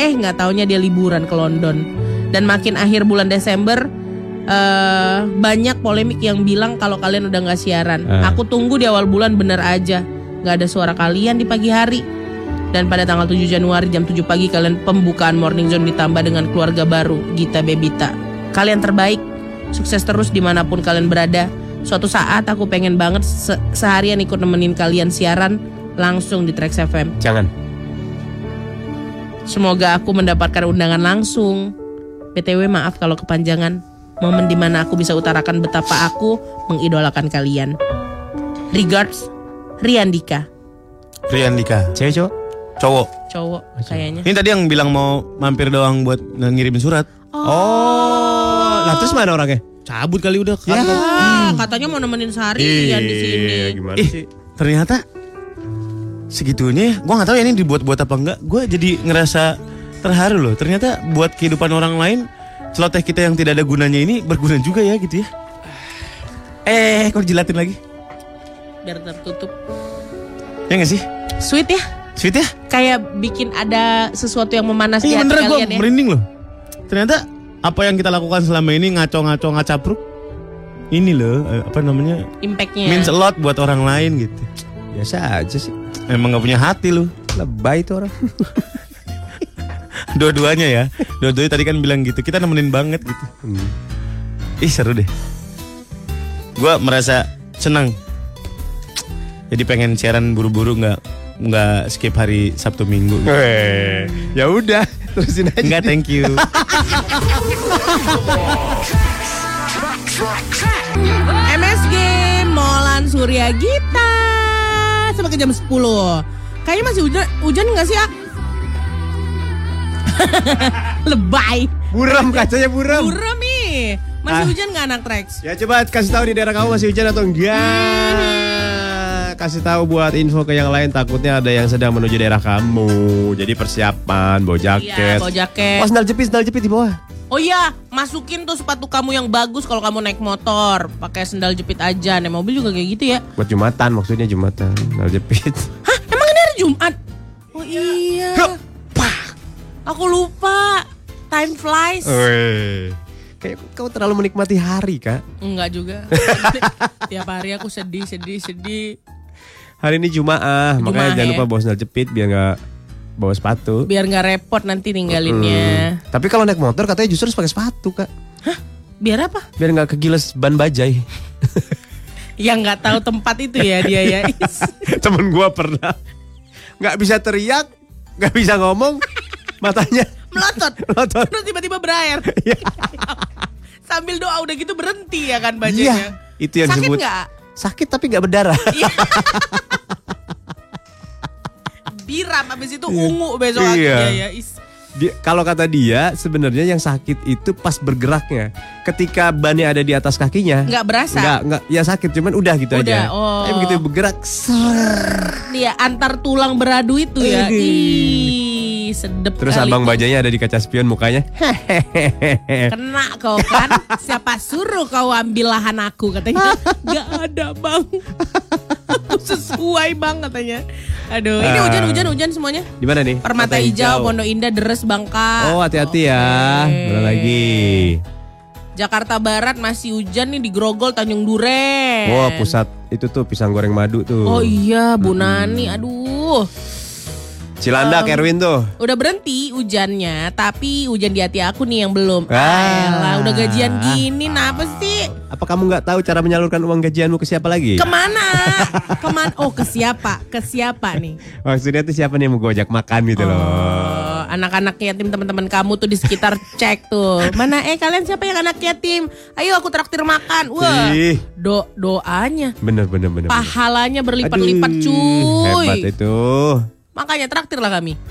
Eh nggak taunya dia liburan ke London. Dan makin akhir bulan Desember eh banyak polemik yang bilang kalau kalian udah nggak siaran. Eh. Aku tunggu di awal bulan bener aja. nggak ada suara kalian di pagi hari. Dan pada tanggal 7 Januari jam 7 pagi kalian pembukaan Morning Zone ditambah dengan keluarga baru Gita Bebita. Kalian terbaik, sukses terus di mana pun kalian berada. Suatu saat aku pengen banget se- seharian ikut nemenin kalian siaran langsung di Trax FM. Jangan. Semoga aku mendapatkan undangan langsung. PTW maaf kalau kepanjangan. Momen di mana aku bisa utarakan betapa aku mengidolakan kalian. Regards, Riandika. Riandika. Cewek cowok? Cowok. Cowok kayaknya. Ini tadi yang bilang mau mampir doang buat ngirimin surat. Oh. Lah terus mana orangnya? Cabut kali udah Ya. kantor. Ah, katanya mau nemenin seharian di sini. Iya, gimana Ih, sih? ternyata segitunya ya. Gue nggak tahu ya ini dibuat-buat apa enggak. Gue jadi ngerasa terharu loh. Ternyata buat kehidupan orang lain, celoteh kita yang tidak ada gunanya ini berguna juga ya gitu ya. Eh, kok jilatin lagi? Biar tertutup. Ya nggak sih? Sweet ya. Sweet ya? Kayak bikin ada sesuatu yang memanas di Iya hati bener gue kalian ya. merinding loh. Ternyata apa yang kita lakukan selama ini ngaco-ngaco ngacapruk ini loh eh, apa namanya Impactnya. means a lot buat orang lain gitu. Biasa aja sih. Emang nggak punya hati lu. Lebay tuh orang. <laughs> Dua-duanya ya. Dua-duanya tadi kan bilang gitu. Kita nemenin banget gitu. Ih seru deh. gue merasa senang. Jadi pengen siaran buru-buru nggak nggak skip hari Sabtu Minggu. gitu. Ya udah, terusin aja. Enggak, thank you. <laughs> MSG Molan Surya Gita sampai ke jam 10. Kayaknya masih hujan hujan nggak sih, Ah? <laughs> Lebay. Buram <laughs> kacanya buram. Buram nih. Masih Ah. hujan nggak anak Trax? Ya coba kasih tahu di daerah kamu masih hujan atau enggak. Kasih tahu buat info ke yang lain takutnya ada yang sedang menuju daerah kamu. Jadi persiapan, bawa Iya, jaket. bawa jaket. Oh, sandal jepit, sandal jepit di bawah. Oh iya, masukin tuh sepatu kamu yang bagus kalau kamu naik motor, pakai sendal jepit aja. Naik mobil juga kayak gitu ya. Buat Jumatan maksudnya Jumatan, sandal jepit. Hah, emang ini hari Jumat? Oh iya. Pah. Aku lupa. Time flies. Weh. Kayak kau terlalu menikmati hari, Kak. Enggak juga. <laughs> Tiap hari aku sedih, sedih, sedih. Hari ini Jumaah, makanya Jumaah jangan ya. lupa bawa sandal jepit biar nggak bawa sepatu. Biar nggak repot nanti ninggalinnya. Hmm. Tapi kalau naik motor katanya justru harus pakai sepatu, Kak. Biar apa? Biar nggak kegiles ban bajai. <laughs> Yang nggak tahu tempat itu ya dia ya. <laughs> Temen gua pernah nggak bisa teriak, nggak bisa ngomong, <laughs> matanya Melotot. melotot. Terus tiba-tiba berair. Sambil doa udah gitu berhenti ya kan Iya, bajunya. itu yang Sakit disebut nggak? sakit tapi nggak berdarah. Biram abis itu ungu besok Iya. ya. Is. Dia- kalau kata dia sebenarnya yang sakit itu pas bergeraknya. Ketika bannya ada di atas kakinya. Nggak berasa. Nggak, nggak, ya sakit cuman udah gitu Udah, aja. oh. Tapi begitu bergerak, ser. Ya, antar tulang beradu itu ya. Aduh. Sedep Terus kali abang bajanya ada di kaca spion mukanya. <laughs> Kena kau kan Siapa suruh kau ambil lahan aku Katanya <laughs> Gak ada bang Aku sesuai bang katanya Aduh Ini Ah. hujan-hujan hujan semuanya Di mana nih? Permata hijau, Pondok Indah, Deres, Bangka Oh hati-hati ya. Mana lagi? Jakarta Barat masih hujan nih di Grogol, Tanjung Duren Wah pusat itu tuh pisang goreng madu tuh. Oh iya Bu Nani Aduh Cilandak Erwin tuh. Udah berhenti hujannya Tapi hujan di hati aku nih yang belum Ah. Ayolah, Udah gajian gini Kenapa sih Apa kamu nggak tahu cara menyalurkan uang gajianmu ke siapa lagi? Ke mana? <laughs> Ke mana? Oh ke siapa? Ke siapa nih? Maksudnya tuh siapa nih yang mau gojek makan gitu loh. Oh, anak-anak yatim teman-teman kamu tuh di sekitar <laughs> cek tuh. Mana eh kalian siapa yang anak yatim? Ayo aku traktir makan. Wah. Do doanya, Bener bener bener. pahalanya berlipat-lipat cuy. Hebat itu. Makanya traktir lah kami. <laughs>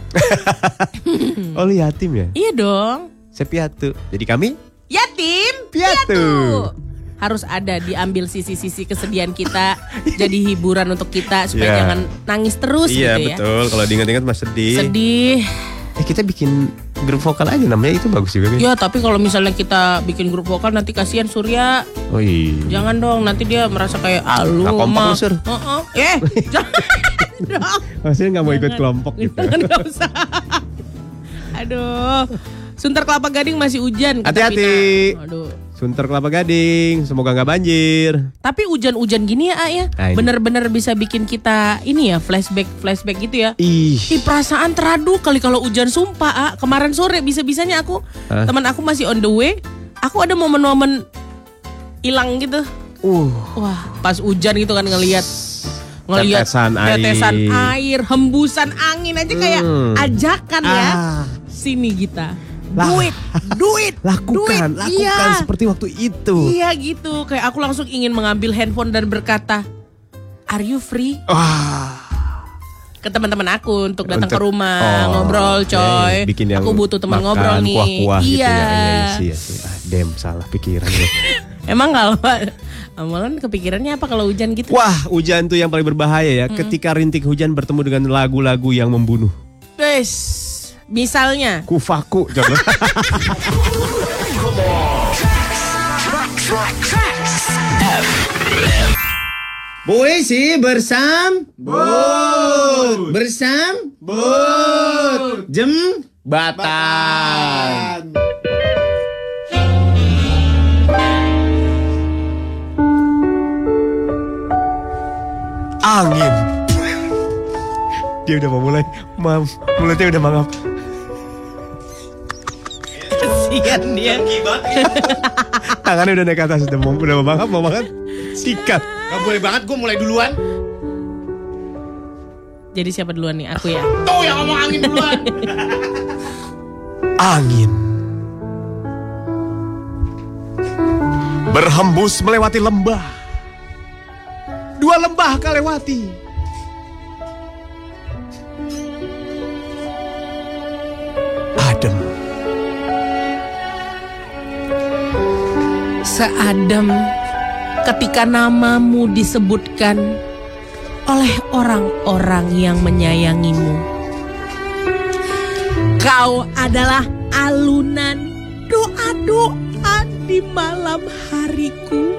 Oh lu yatim ya? Iya dong. Saya piatu. Jadi kami Yatim piatu. Harus ada diambil sisi-sisi kesedihan kita <laughs> jadi hiburan untuk kita supaya Iya. jangan nangis terus Iya gitu ya. betul. Kalau diingat-ingat mas sedih. Sedih. Eh kita bikin grup vokal aja namanya itu bagus juga kan? Ya tapi kalau misalnya kita bikin grup vokal nanti kasihan Surya. Oh iya. Jangan dong nanti dia merasa kayak ah lu Nggak kompak mah." lu, Sur. Heeh. Eh, <laughs> jangan dong. Maksudnya nggak mau ikut kelompok gitu. Jangan <laughs> nggak usah. Aduh. Sunter Kelapa Gading masih hujan. Hati-hati. Aduh. Sunter Kelapa Gading, semoga nggak banjir. Tapi hujan-hujan gini ya, A, ya. Ah. Bener-bener bisa bikin kita ini ya flashback flashback gitu ya. Ih. Ih perasaan teradu kali kalau hujan sumpah ah. Kemarin sore bisa-bisanya aku Hah? Teman aku masih on the way Aku ada momen-momen hilang gitu Uh. Wah pas hujan gitu kan ngelihat ngelihat Tetesan air. tetesan air, hembusan angin aja kayak Hmm. ajakan ya. Ah. Sini kita. Lah. Duit, duit, <laughs> Lakukan, duit. lakukan Iya. seperti waktu itu. Iya gitu. Kayak aku langsung ingin mengambil handphone dan berkata, "Are you free?" Wah. Ke teman-teman aku untuk datang Untuk- ke rumah Oh, ngobrol, coy. eh, bikin yang aku butuh teman ngobrol nih. Kuah-kuah gitu iya. ya. Iya, iya, sih. Ah, dem salah pikiran. <laughs> Emang kalau <laughs> amalan kepikirannya apa kalau hujan gitu? Wah, hujan tuh yang paling berbahaya ya. Ketika rintik hujan bertemu dengan lagu-lagu yang membunuh. Wes, misalnya Kufaku. Puisi <laughs> bersam Bud Bersam Bud Jem Batan Angin. Dia udah mau mulai. Mam, mulutnya udah mangap. Kesian dia. <laughs> Tangannya udah naik ke atas, udah mau, udah mau mangap, mau makan. Sikat. Gak boleh banget gue mulai duluan. Jadi siapa duluan nih? Aku ya. <laughs> Tuh yang ngomong angin duluan. <laughs> Angin. Berhembus melewati lembah. Dua lembah kau lewati. Seadem ketika namamu disebutkan oleh orang-orang yang menyayangimu. Kau adalah alunan doa-doa di malam hariku.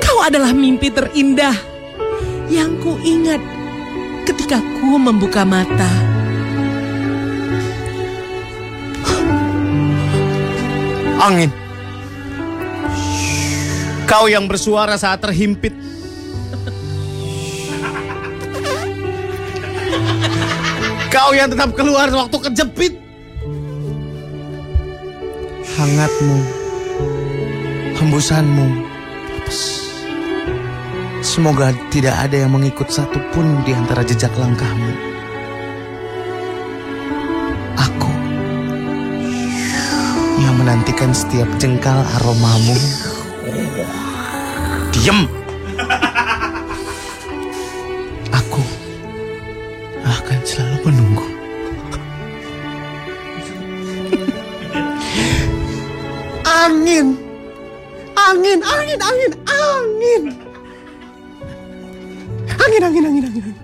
Kau adalah mimpi terindah yang ku ingat ketika ku membuka mata. Angin. Kau yang bersuara saat terhimpit. Kau yang tetap keluar waktu kejepit. hangatmu, hembusanmu. Semoga tidak ada yang mengikut satupun di antara jejak langkahmu. Aku yang menantikan setiap jengkal aromamu. Diem. Aku akan selalu menunggu. Angin. Angin, angin, angin, angin. Angin, angin, angin, angin. angin.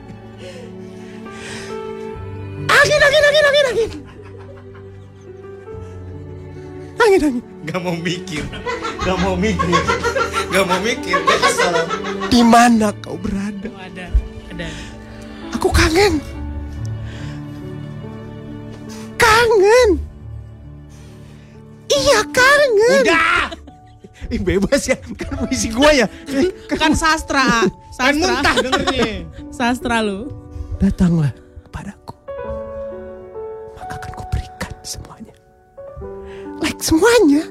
Angin, angin, angin, angin, angin. Angin, angin. Gak mau mikir. Gak mau mikir. Gak mau mikir. Mana kau berada? Ada, ada. Aku kangen. Kangen. Iya kangen. Udah. Ih, bebas ya, kan puisi gua ya. Eh, Kan sastra, A. Kan sastra. muntah dengernya. <laughs> Sastra lu. Datanglah kepadaku. Maka akan kuberikan semuanya. Like semuanya.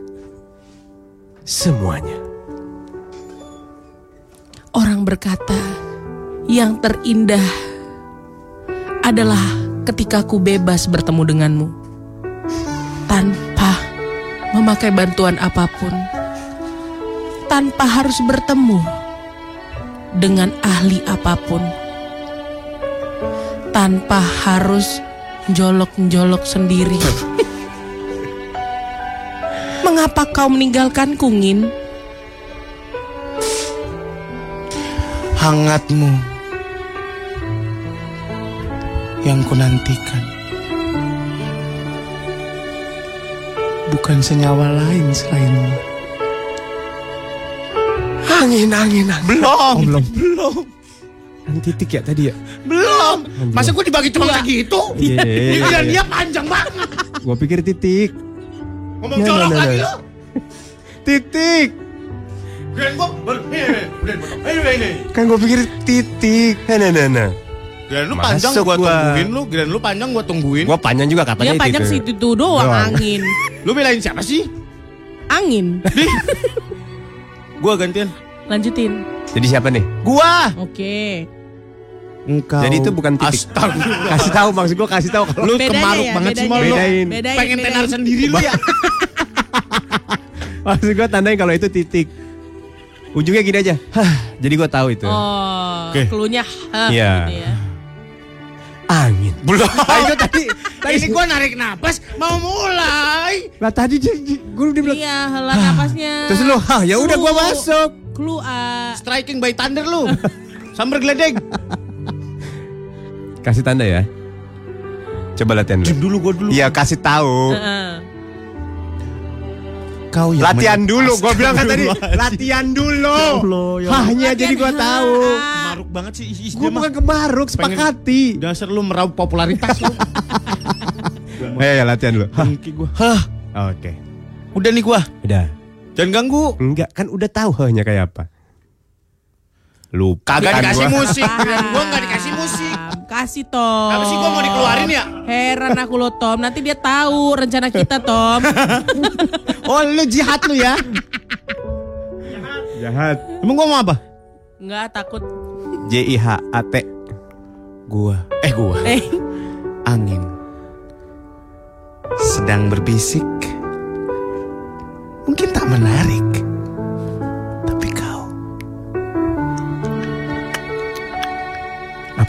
Semuanya. Orang berkata, yang terindah adalah ketika ku bebas bertemu denganmu. Tanpa memakai bantuan apa pun. Tanpa harus bertemu dengan ahli apa pun. Tanpa harus jolok-jolok sendiri. <laughs> Mengapa kau meninggalkanku, Ngin? Hangatmu yang kunantikan. Bukan senyawa lain selainmu. Angin, angin, angin. Belum. Oh, belum. Belum. Kan titik ya tadi ya? Belum. Masa gue dibagi cuma segitu? Iya, iya, iya, Ini iya. dia panjang banget. Gua pikir titik. Ngomong Nah, colok nah, nah, lagi lo. <laughs> Titik. Gue baru. Kan gua pikir titik. Nah, nah, nah, nah. Kirain lu Masuk panjang gue gua. tungguin lu. Kirain lu panjang gue tungguin. Gua panjang juga katanya panjang itu. situ tuh doang Doang. angin. Lu belain siapa sih? Angin. Gue gantian. Lanjutin. Jadi siapa nih? Gua. Oke. Engkau. Jadi itu bukan titik. Astagfirullah. Kasih tahu maksud gua kasih tahu kalau Lu Bedanya kemaruk ya, banget sih bedanya. mal lu. Bedain. Bedain, Pengen bedain. tenar sendiri lu ya. <laughs> maksud gua tandain kalau itu titik. Ujungnya gini aja. Hah, jadi gua tahu itu. Oh, Oke. cluenya Iya. gitu ya. Angin. Belum. <laughs> Nah, itu tadi. tadi Ini gue narik napas mau mulai. Lah tadi gua udah bilang. Iya, hela napasnya. Terus lu, hah ya udah gua Clue. masuk. Clue A. Striking by thunder lu. Sambar geledek. Kasih tanda ya. Coba latihan dulu. dulu gue dulu. Iya kasih tahu. Heeh. Kau yang Latihan dulu, gua bilang kan tadi. Latihan dulu. Allah, ya Hahnya Latihan jadi gua ha, tahu. ha. Maruk banget sih. Ih, Gua dia bukan kemaruk, sepakati. Dasar lu meraup popularitas lu. <laughs> Eh, ya latihan dulu. Hah. Hah. Oke. Udah nih gua. Udah. Jangan ganggu. Enggak, kan udah tahu hahnya kayak apa. Lupa. Kagak kan dikasih gua. musik. <laughs> Kirain gua nggak dikasih musik. Kasih Tom. Apa sih gua mau dikeluarin ya? Heran aku lo Tom. Nanti dia tahu rencana kita Tom. <laughs> Oh lu jihad lu ya. Jahat. Emang gua mau apa? Enggak takut. J I H A T. Gua. Eh gua. Eh, Angin. Sedang berbisik. Mungkin tak menarik.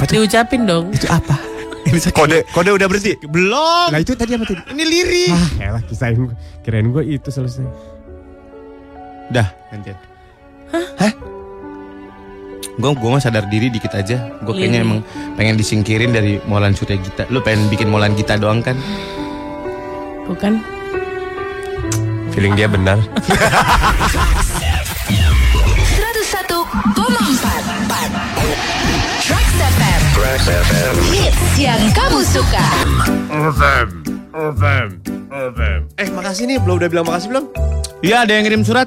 Apa tuh? diucapin dong. Itu apa? Ini sakit. Kode kode udah berhenti. Belum. Nah itu tadi apa tadi? Ini lirik. Ah, elah kisahin gua. Kirain gue itu selesai. Dah, gantian. Hah? Gue gue mah sadar diri dikit aja. Gue kayaknya emang pengen disingkirin dari Molan Surya Gita. Lu pengen bikin Molan Gita doang kan? Bukan? Feeling dia benar. <laughs> 101,4 Trax FM Hits yang kamu suka Ovem, ovem, ovem. Eh makasih nih, belum udah bilang makasih belum? Iya, ada yang ngirim surat.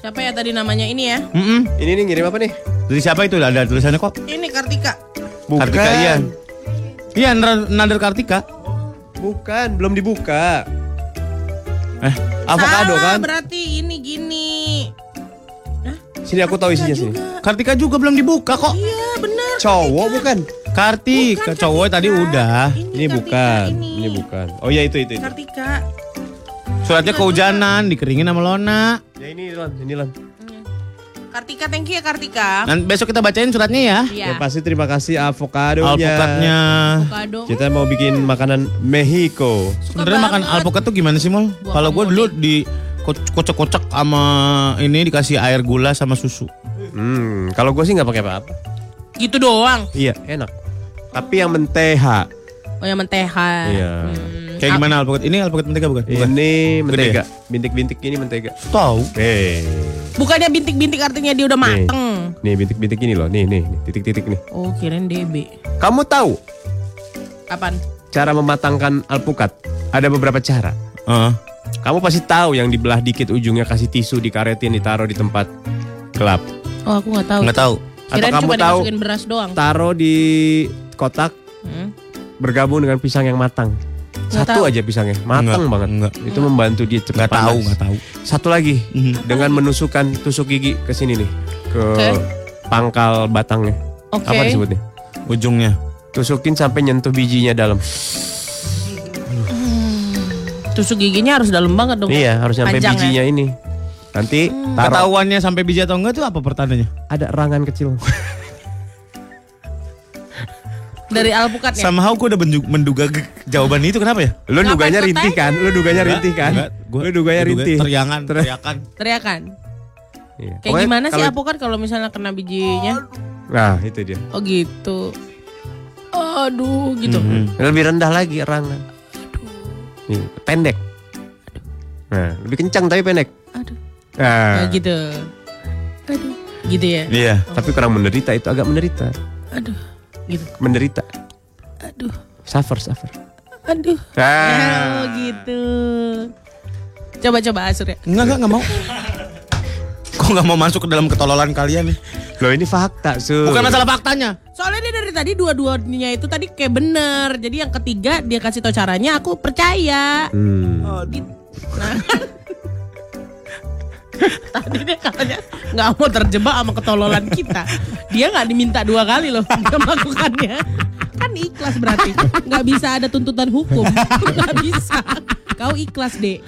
Siapa ya tadi namanya ini ya? Mm Ini nih ngirim apa nih? Dari siapa itu? Ada tulisannya kok. Ini Kartika. Kartika iya. Iya, Nader Kartika. Bukan, belum dibuka. Eh, Avocado Salah, kan? berarti ini gini. Sini aku tahu isinya sini. Kartika juga belum dibuka kok. Iya bener. Cowok bukan? Kartika, Bukan, cowok tadi udah. Ini bukan. Ini, Ini bukan. Oh iya itu itu itu. Kartika. Suratnya kehujanan, dikeringin sama Lona. Ya ini Lan, ini Lan. Kartika, thank you ya Kartika. Dan besok kita bacain suratnya ya. Iya. Ya pasti terima kasih avokadonya. Alpukatnya. Avocado. Kita mau bikin makanan Mexico. Sebenarnya makan alpukat tuh gimana sih, Mol? Kalau gue dulu di kocok-kocok sama ini dikasih air gula sama susu. Hmm, kalau gue sih nggak pakai apa-apa. Gitu doang. Iya, enak. Tapi yang menteha. Oh yang menteha. Iya. Hmm. Kayak gimana alpukat? Ini alpukat mentega bukan? Bukan. Ini mentega. Bintik-bintik ini mentega. Tahu. Eh, Bukannya bintik-bintik artinya dia udah mateng. nih bintik-bintik ini loh. Nih, nih, nih, titik-titik nih. Oh kirain DB. Kamu tahu Apaan? cara mematangkan alpukat? Ada beberapa cara. Heeh. Kamu pasti tahu yang dibelah dikit ujungnya kasih tisu dikaretin ditaruh di tempat gelap. Oh aku nggak tahu. Nggak tahu. Atau Kirain kamu cuma tahu dimasukin beras doang. taruh di kotak Hmm. bergabung dengan pisang yang matang. Nggak Satu tahu. aja pisangnya, matang Enggak, banget. enggak. Itu membantu dia cepat Nggak tahu, panas. nggak tahu. Satu lagi Mhm. dengan menusukkan tusuk gigi ke sini nih, ke Oke. pangkal batangnya. Oke. Apa disebutnya? Ujungnya. Tusukin sampai nyentuh bijinya dalam. Tusuk giginya harus dalam banget dong. Iya, harus sampai Panjang ya? bijinya ini. Nanti Hmm. taruh Ketahuannya sampai biji atau enggak tuh apa pertandanya? ada rangan kecil. Dari alpukatnya. Somehow gue udah menju- menduga jawaban itu kenapa ya? Lu Ngapain duganya rintih kan? Lu duganya rintih kan? enggak. Gua- Lu duganya rintih. Teriakan, Ter- teriakan. Teriakan. Iya. Kayak Pokoknya gimana sih alpukat kalau misalnya kena bijinya? Nah, itu dia. Oh gitu. Aduh gitu. Mhm. Lebih rendah lagi rangan. Nih, pendek. Nah, lebih kencang tapi pendek. Aduh. Nah, Nah, gitu. Aduh. Gitu ya. Iya. tapi kurang menderita itu agak menderita. Aduh. Gitu. Menderita. Aduh. Suffer, suffer. Aduh. Ah. Oh gitu. Coba-coba Asur ya. Enggak, enggak, enggak mau. Kok nggak mau masuk ke dalam ketololan kalian nih? Loh ini fakta, Su. Bukan masalah faktanya. Soalnya dia dari tadi dua-duanya itu tadi kayak bener. Jadi yang ketiga dia kasih tau caranya aku percaya. Hmm. Oh, gitu. Nah, <laughs> Tadi dia katanya nggak mau terjebak sama ketololan kita. Dia nggak diminta dua kali loh <laughs> dia melakukannya. Kan ikhlas berarti. Nggak bisa ada tuntutan hukum. <laughs> Nggak bisa. Kau ikhlas deh.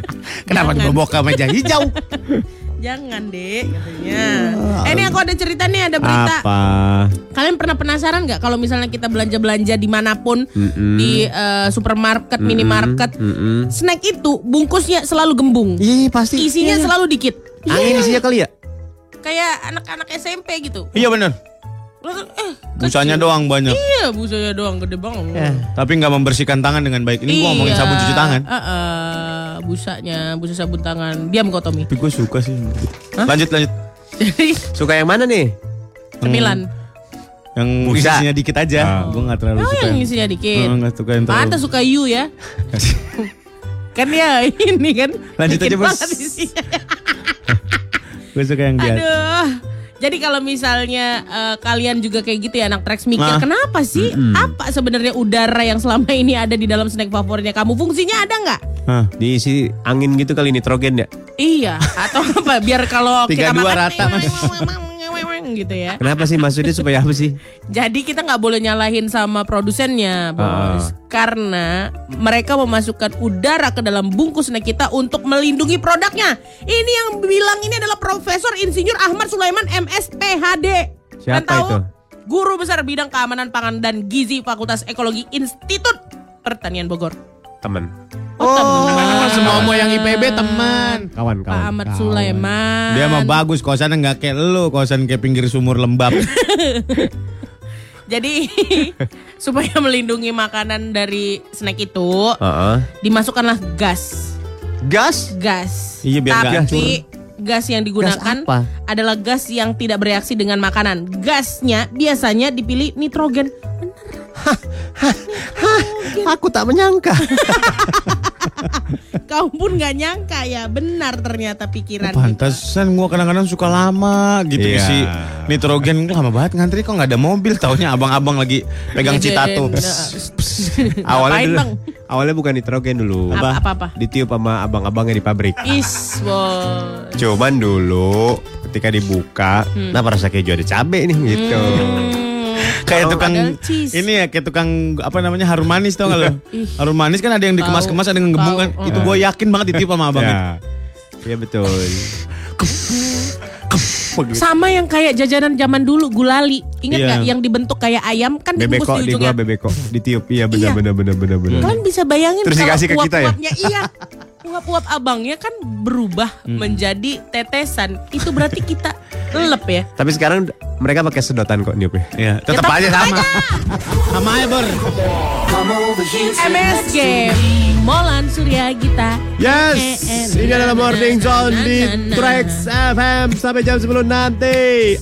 <laughs> Kenapa dibawa ke meja hijau? <laughs> Jangan dek katanya. Eh ini aku ada cerita nih ada berita. Apa? Kalian pernah penasaran nggak kalau misalnya kita belanja belanja di mana pun Mm-mm. di eh, supermarket, minimarket, Mm-mm. snack itu bungkusnya selalu gembung. Iya pasti. Isinya selalu dikit. Angin isinya kali ya? Kayak anak-anak SMP gitu. Iya bener. Eh, Busanya kecil. doang banyak. Iya, busanya doang gede banget. Ya. Tapi nggak membersihkan tangan dengan baik. Ini gua ngomongin Iya, sabun cuci tangan. eh, eh, busanya, busa sabun tangan. Diam kau Tommy. Tapi gue suka sih. Hah? Lanjut lanjut. Suka yang mana nih? cemilan. Yang Busa. isinya dikit aja. Ah. Gue nggak terlalu Oh, suka. yang isinya dikit. Oh, nggak suka yang terlalu. Pantas suka you ya. Kan ya ini kan. Lanjut dikit aja, Bos. gue suka yang biasa. Aduh. Jadi kalau misalnya eh, kalian juga kayak gitu ya anak Trax mikir Nah. kenapa sih? Apa sebenarnya udara yang selama ini ada di dalam snack favoritnya kamu? Fungsinya ada nggak? Hah. Diisi angin gitu kali nitrogen ya. Iya, atau apa? Biar kalau <laughs> Tiga kita dua makan rata, Mas. Gitu ya. Kenapa sih maksudnya supaya apa sih? <laughs> Jadi kita nggak boleh nyalahin sama produsennya, bos. Ah. Karena mereka memasukkan udara ke dalam bungkus snack kita untuk melindungi produknya. Ini yang bilang ini adalah Profesor Insinyur Ahmad Sulaiman MS PhD. Siapa tahu, itu? Guru besar bidang keamanan pangan dan gizi Fakultas Ekologi Institut Pertanian Bogor. Temen. Oh, teman. semua mau yang IPB teman. Kawan, kawan. Pak Ahmad Sulaiman. Dia mah bagus kosannya nggak kayak lu, kosan kayak pinggir sumur lembab. <laughs> Jadi <laughs> supaya melindungi makanan dari snack itu, Heeh. dimasukkanlah gas. Gas? gas. Iya, biar Tapi gas yang digunakan Gas apa? adalah gas yang tidak bereaksi dengan makanan. Gasnya biasanya dipilih nitrogen. Aku tak menyangka. <laughs> <laughs> Kau pun nggak nyangka ya, benar ternyata pikiran kita. Pantesan gua kadang-kadang suka lama gitu Iya. isi nitrogen lama banget ngantri kok nggak ada mobil taunya abang-abang lagi pegang citato. nah, <laughs> awalnya dulu, Bang? awalnya bukan nitrogen dulu. Apa apa apa? Ditiup sama abang-abangnya di pabrik. Is. Cuman dulu ketika dibuka, Hmm. kenapa rasa keju ada cabe nih gitu. Kayak tukang ini ya kayak tukang apa namanya harum manis tau gak lo? Ih. harum manis kan ada yang dikemas-kemas ada yang gembung kan. Itu gue yakin banget ditiup sama abangnya. Ya. Iya betul. Sama yang kayak jajanan zaman dulu gulali. Ingat Iya. nggak yang dibentuk kayak ayam kan dibungkus Bebeko di di ujungnya. gua bebeko ditiup. Iya benar Iya. benar benar benar benar. Kalian bisa bayangin Terus kalau dikasih ke kita ya? iya. <laughs> Uap-uap abangnya kan berubah Hmm. menjadi tetesan. Itu berarti kita lelep ya. Tapi sekarang mereka pakai sedotan kok niupnya. Iya, tetap tetap aja sama. sama aja, Bor. MSG Molan Surya Gita. Yes, ini adalah Morning Zone di. Trax FM sampai jam 10 nanti.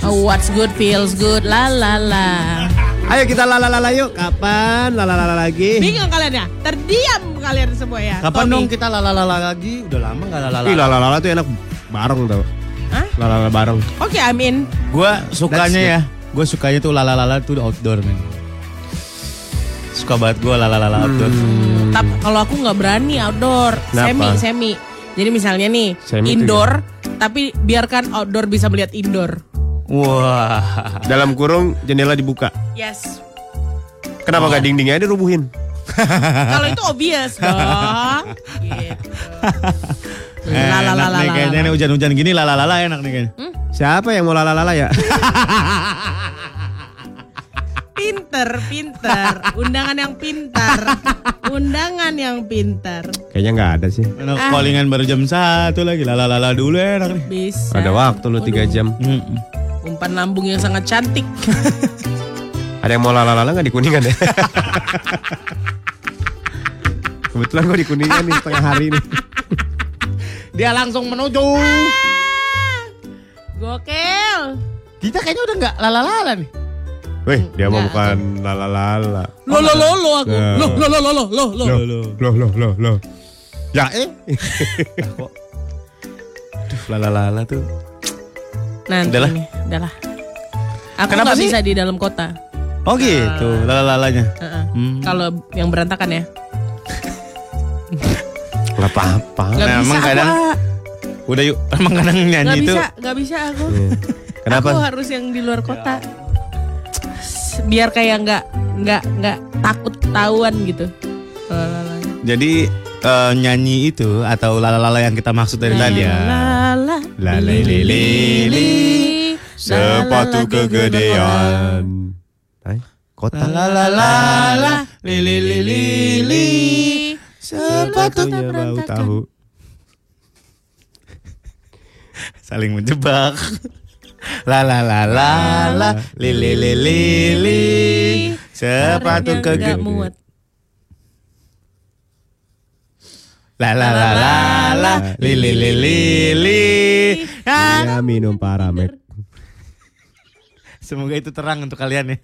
Oh, what's good feels good la la la. Ayo kita lalalala yuk. Kapan lalalala lagi? Bingung kalian ya? Terdiam kalian semua ya. Kapan Tommy. dong kita lalalala lagi? Udah lama nggak lalalala. Ih, lalalala tuh enak bareng tau. Hah? Lalalala bareng. Oke, I'm in. Gue sukanya ya, gue sukanya tuh lalalala tuh outdoor men. Suka banget gue lalalala outdoor. Tapi kalau aku nggak berani outdoor, Kenapa? semi semi. Jadi misalnya nih Semi indoor, tapi biarkan outdoor bisa melihat indoor. Wah. Dalam kurung jendela dibuka. Yes. Kenapa gak dindingnya dirubuhin? kalau itu obvious dong. Gitu. La la la enak la nih la. kayaknya nih hujan-hujan gini lalalala enak nih kayaknya. Siapa yang mau lalalala ya? Pinter, pinter. Undangan yang pintar. Undangan yang pintar. Kayaknya nggak ada sih. Ah. callingan baru jam satu lagi lalalala dulu enak nih. Bisa. Ada waktu lu 3 jam. Mm-mm. Umpan lambung yang sangat cantik. <laughs> Ada yang mau lalalala nggak di kuningan ya? <laughs> Kebetulan gue di kuningan nih setengah hari nih. <laughs> Dia langsung menuju. Gokil. Kita kayaknya udah nggak lalalala nih. Wih, dia mau bukan lalalala. Lo lo lo lo aku. Nah. Lo lo lo lo lo lo lo. Loh, loh, loh, loh. Ya eh. Duh, lalalala tuh. Nanti Udahlah. nih, udahlah. Aku Kenapa sih? bisa di dalam kota. Oh gitu, lalalalanya. Heeh. Hmm. Kalau yang berantakan ya. Nggak apa-apa. Gak Nah, bisa <laughs> emang kadang- ah. Udah yuk, emang kadang Gak nyanyi itu. bisa, gak bisa aku. Iya. Kenapa? Aku harus yang di luar kota. Biar kayak nggak nggak nggak takut ketahuan gitu. Lalalanya. Jadi eh, nyanyi itu atau lalalala yang kita maksud dari tadi ya. La li li li li. Sepatu kegedean. Hai, kota. Lalalala, lili lili lili. Sepatunya bau tahu. Saling menjebak. La la la la la li li li li li. Sepatu Caranya ke nggak muat. La la la la la li li li li li. Ah. Ya minum paramek. Semoga itu terang untuk kalian ya.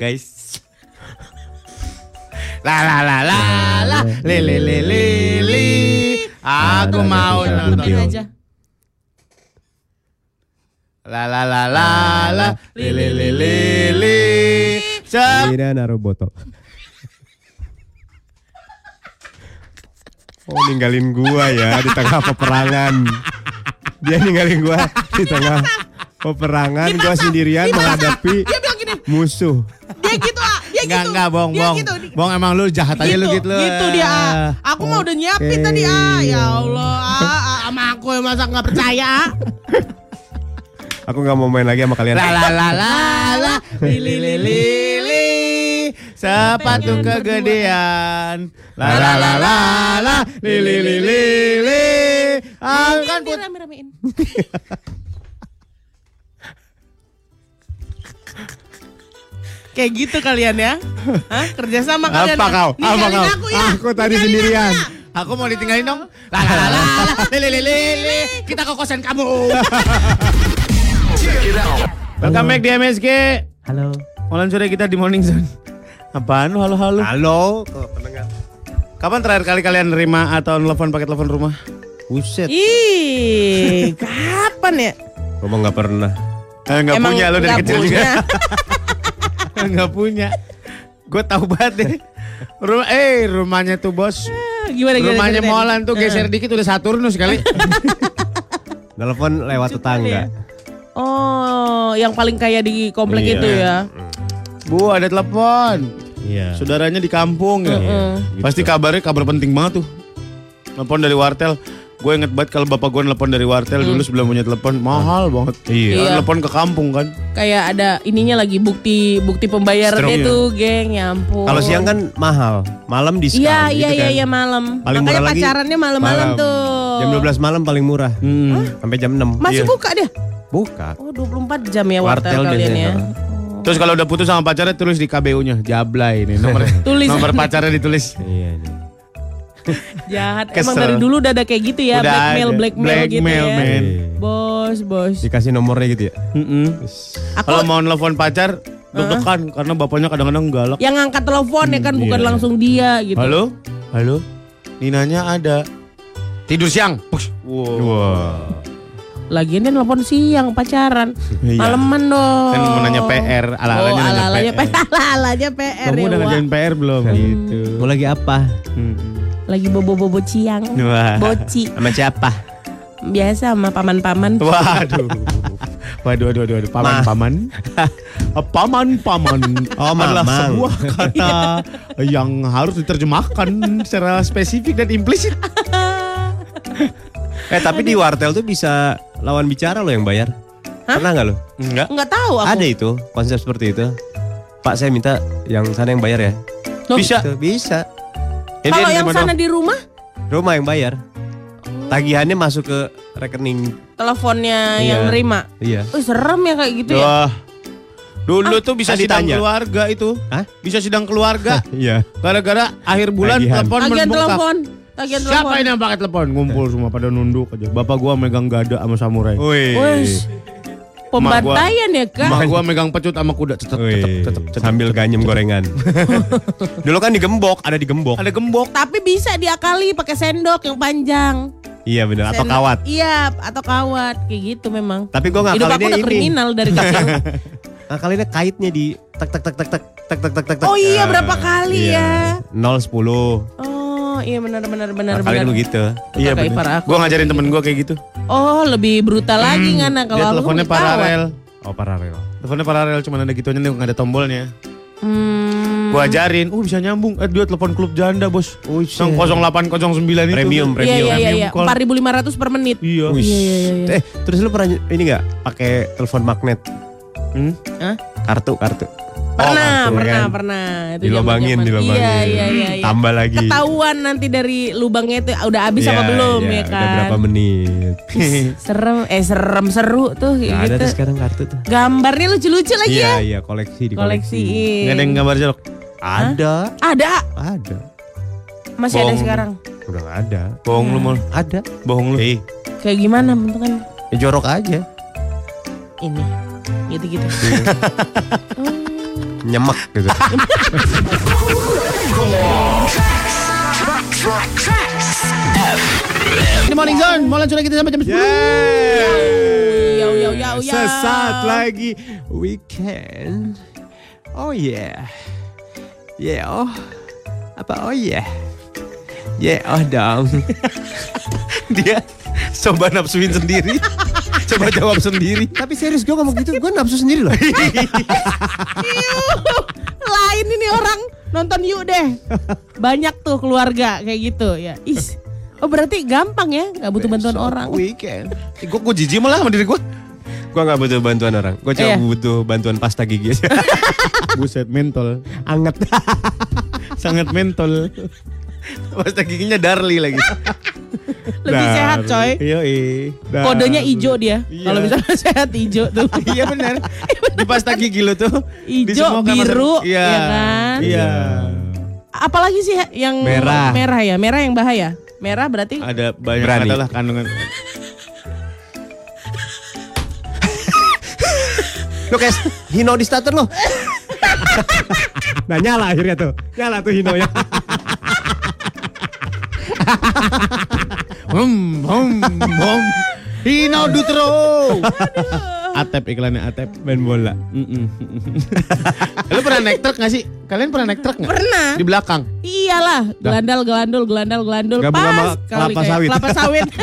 Guys. La la la la la li li li li li. Aku mau nonton. Aja. La la la la la li li li li li. Ini Naruboto. Oh ninggalin gua ya di tengah peperangan. Dia ninggalin gua di tengah peperangan. Gua sendirian menghadapi Dia bilang gini, musuh. dia gitu ah, dia gitu. enggak bohong dia bohong. Gitu, Bohong emang lu jahat aja lu gitu lu. Gitu dia. ah. Aku mah udah nyiapin tadi ah. Ya Allah, ah, ah, sama aku yang masa nggak percaya. ah. Aku nggak mau main lagi sama kalian. La la la la la <laughs> li li li li li. Sepatu kegedean. La la la la la li li li li li. Akan put Rame-ramein. <laughs> Kayak gitu kalian ya? Hah? Kerjasama kalian Apa ya? kau? Apa kau? aku ya? Aku tadi Ninggalin sendirian. aku ya? Aku mau ditinggalin dong. La la la la la li li li li li. Kita ke kosan kamu. Welcome back di MSG. Halo. Malam sore kita di Morning Zone. Apaan? Halo halo. Halo. ke pendengar. Kapan terakhir kali kalian nerima atau nelfon pakai telepon rumah? Buset. Ih, <laughs> kapan ya? Rumah nggak pernah. Eh, nggak Emang punya lo dari kecil punya. juga. <laughs> Nggak punya. Gue tahu banget deh. Rumah, eh rumahnya tuh bos. Gimana gimana? Rumahnya ceritain? Molan tuh geser dikit udah Saturnus kali. <laughs> Telepon lewat tetangga. Oh, yang paling kaya di komplek Iya. itu ya. Bu ada telepon. Iya. Saudaranya di kampung ya. Gitu. Pasti kabarnya kabar penting banget tuh. Telepon dari wartel. Gue inget banget kalau bapak gue nelpon dari wartel dulu sebelum punya telepon mahal banget. Iya. Karena Iya. Telepon ke kampung kan. Kayak ada ininya lagi bukti bukti pembayarannya Stroke. tuh, geng. Ya ampun. Kalau siang kan mahal, malam diskon. Iya, gitu iya, iya, kan. iya malam. Paling Makanya murah lagi pacarannya malam-malam malam. tuh. Jam 12 malam paling murah. Hmm. Sampai jam 6. Masih Iya. buka dia? Buka. Oh, 24 jam ya wartel, Wartel kalian ya. Terus kalau udah putus sama pacarnya tulis di KBU-nya Jablay ini nomor <laughs> Tulis. nomor pacarnya ditulis. <laughs> Iya. iya. Jahat. Emang Kesel. dari dulu udah ada kayak gitu ya, Udah blackmail, ada. blackmail, gitu Blackmail, ya. men. Bos, bos. Dikasih nomornya gitu ya. Mm-mm. Aku Kalau mau nelfon pacar deg-degan karena bapaknya kadang-kadang galak. yang ngangkat telepon ya kan bukan iya. langsung dia gitu. Halo? Halo? Ninanya ada. Tidur siang. Push. Wow. Wah. Lagian dia telepon siang pacaran. Iya. Maleman dong. Kan mau nanya PR, ala-alanya oh, nanya ala-alanya PR. PR. <laughs> Ala-alanya PR Kamu ya, udah Wak. ngerjain PR belum? Gitu. Mau lagi apa? Hmm. Lagi bobo-bobo ciang. Wah. Boci. Sama siapa? Biasa sama paman-paman. Waduh. Waduh, waduh, waduh, waduh. Paman, Ma. paman. <laughs> Paman, paman. Oh, adalah mamang. sebuah kata <laughs> yang harus diterjemahkan secara spesifik dan implisit. Eh tapi di wartel tuh bisa lawan bicara lo yang bayar. Pernah nggak lo? Enggak. Enggak tahu aku. Ada itu konsep seperti itu. Pak saya minta yang sana yang bayar ya. Loh, Bisa. Tuh, bisa. Jadi Kalau yang sana di rumah Rumah yang bayar. Tagihannya masuk ke rekening. teleponnya Iya. yang nerima. Iya. Oh, serem ya kayak gitu ya. Wah. Dulu tuh bisa sidang ditanya. keluarga itu. Hah? Bisa sidang keluarga. <laughs> Iya. Gara-gara akhir bulan Tagihan. telepon Tagihan membengkak. telepon. Tagihan Siapa telepon. ini yang pakai telepon? Ngumpul semua pada nunduk aja. Bapak gua megang gada sama samurai. Wih. Pembantaian ya, Kak. Emak gua megang pecut sama kuda. Cetep, cetep, cetep, cetep. Sambil ganyem gorengan. <laughs> Dulu kan digembok, ada digembok. Ada gembok. Tapi bisa diakali pakai sendok yang panjang. Iya bener, atau kawat. Iya, atau kawat. Kayak gitu memang. Tapi gue Hidup aku ngakalinnya udah ini. kriminal dari kecil. <laughs> Ngakalinnya kaitnya di tek tek tek tek tek tek tek tek tek. tek. Oh iya, Ah, berapa kali iya. 0 10. oh iya benar benar benar benar. begitu. Iya aku. Gua ngajarin temen gua kayak gitu. Oh lebih brutal lagi ngana kalau Dia aku teleponnya kan paralel. Oh paralel. Teleponnya paralel cuma ada gitunya nih nggak ada tombolnya. Hmm. Gua ajarin, oh bisa nyambung. Eh dia telepon klub janda bos. Oh, Yang 0809 itu. Premium, Iya premium. iya iya iya. call. 4.500 per menit. Iya. Iya, iya, iya, iya. Eh, terus lu pernah ini nggak pakai telepon magnet? Hmm? Hah? Kartu, kartu. Pernah, kartu, pernah, kan? pernah. Itu Dilobangin, zaman-zaman. dilobangin. Iya, iya, iya, iya. Tambah lagi. Ketahuan nanti dari lubangnya itu udah habis apa Iya, belum iya, ya kan? Udah berapa menit? Serem, eh serem seru tuh Gak ada gitu. tuh sekarang kartu tuh. Gambarnya lucu-lucu lagi Iya, ya. iya, koleksi di Koleksiin. Nggak ada yang gambar jorok. Ada, Ada, ada. masih ada Bohong. sekarang. Udah gak ada. Bohong lu mal. Ada. Bohong lu. Eh, Kayak gimana bentukannya? ya jorok aja. Ini, gitu-gitu. <laughs> Nyemek gitu. <laughs> Ini Morning Zone, mulai sudah kita sampai jam 10. Yau, yau, yau, yau. Sesaat lagi weekend. Oh yeah. Yeah, oh. Apa oh yeah. Yeah, oh dong. Dia coba nafsuin sendiri. coba jawab sendiri. Tapi serius gue ngomong gitu, gue nafsu sendiri loh. Lain ini orang nonton yuk deh. Banyak tuh keluarga kayak gitu ya. Is. Oh berarti gampang ya, nggak butuh bantuan orang. Weekend. Gue gue jijik malah sama diri gue. gue gak butuh bantuan orang. Gue cuma Iya. butuh bantuan pasta gigi aja. <laughs> Buset mentol. Anget. <laughs> Sangat mentol. Pasta giginya Darli lagi. Lebih sehat coy. Iya, Kodenya hijau dia. Iya. Kalau misalnya <laughs> sehat hijau tuh. <laughs> iya benar. Di pasta gigi lo tuh. kamar- biru, Iya. ya kan? Iya. Apalagi sih yang Merah. merah ya, merah yang bahaya. Merah berarti Ada banyak Berani. adalah kandungan. Lo kayak Hino di starter lo. <laughs> nah nyala akhirnya tuh. Nyala tuh Hino ya. Hum, hum, hum. Hino Dutro. Atep iklannya Atep. Main bola. Lu pernah naik truk gak sih? Kalian pernah naik truk gak? Pernah. Di belakang. Iyalah, gelandal gelandul gelandal gelandul Gabung sama pas kelapa kayak sawit. Kelapa sawit. <laughs>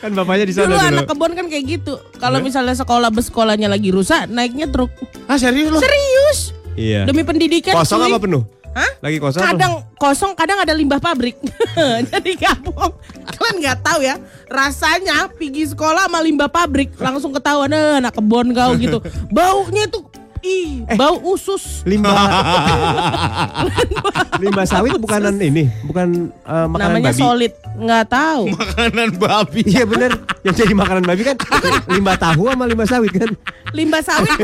Kan bapaknya di sana dulu dulu. anak kebun kan kayak gitu. Kalau misalnya sekolah bus sekolahnya lagi rusak, naiknya truk. Ah serius lu? Serius? Iya. Demi pendidikan. Kosong apa penuh? Hah? Lagi kosong? Kadang kosong, kadang ada limbah pabrik. <laughs> Jadi gabung. Kalian nggak tahu ya, rasanya pergi sekolah sama limbah pabrik langsung ketahuan eh, anak kebun kau gitu. <laughs> Baunya itu ih, Eh. bau usus. limbah <laughs> limbah sawit bukanan ini bukan eh, makanan Namanya babi solid, nggak tahu. Makanan babi. iya bener yang jadi makanan babi kan limbah tahu sama limbah sawit kan Limbah sawit. <laughs>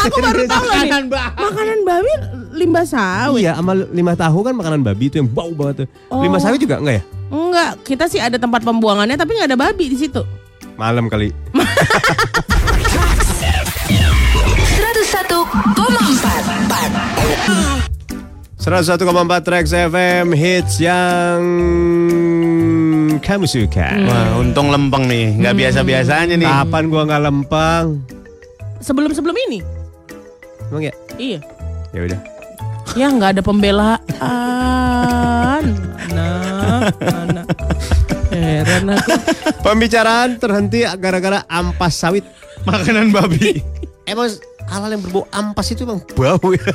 Aku baru tahu loh nih. Makanan babi. Makanan babi limbah sawit. iya sama limbah tahu kan makanan babi itu yang bau banget tuh Oh. limbah sawit juga enggak ya Enggak, kita sih ada tempat pembuangannya tapi nggak ada babi di situ. malam kali <laughs> 101,4 101,4 Trax FM hits yang kamu suka Wah, untung lempeng nih, nggak biasa-biasanya nih. kapan gua nggak lempang Sebelum-sebelum ini. emang ya Iya. ya udah Ya nggak ada pembelaan. Mana. Heran aku. pembicaraan terhenti gara-gara ampas sawit Makanan babi. emang hal yang berbau ampas itu emang bau <laughs> <laughs> ya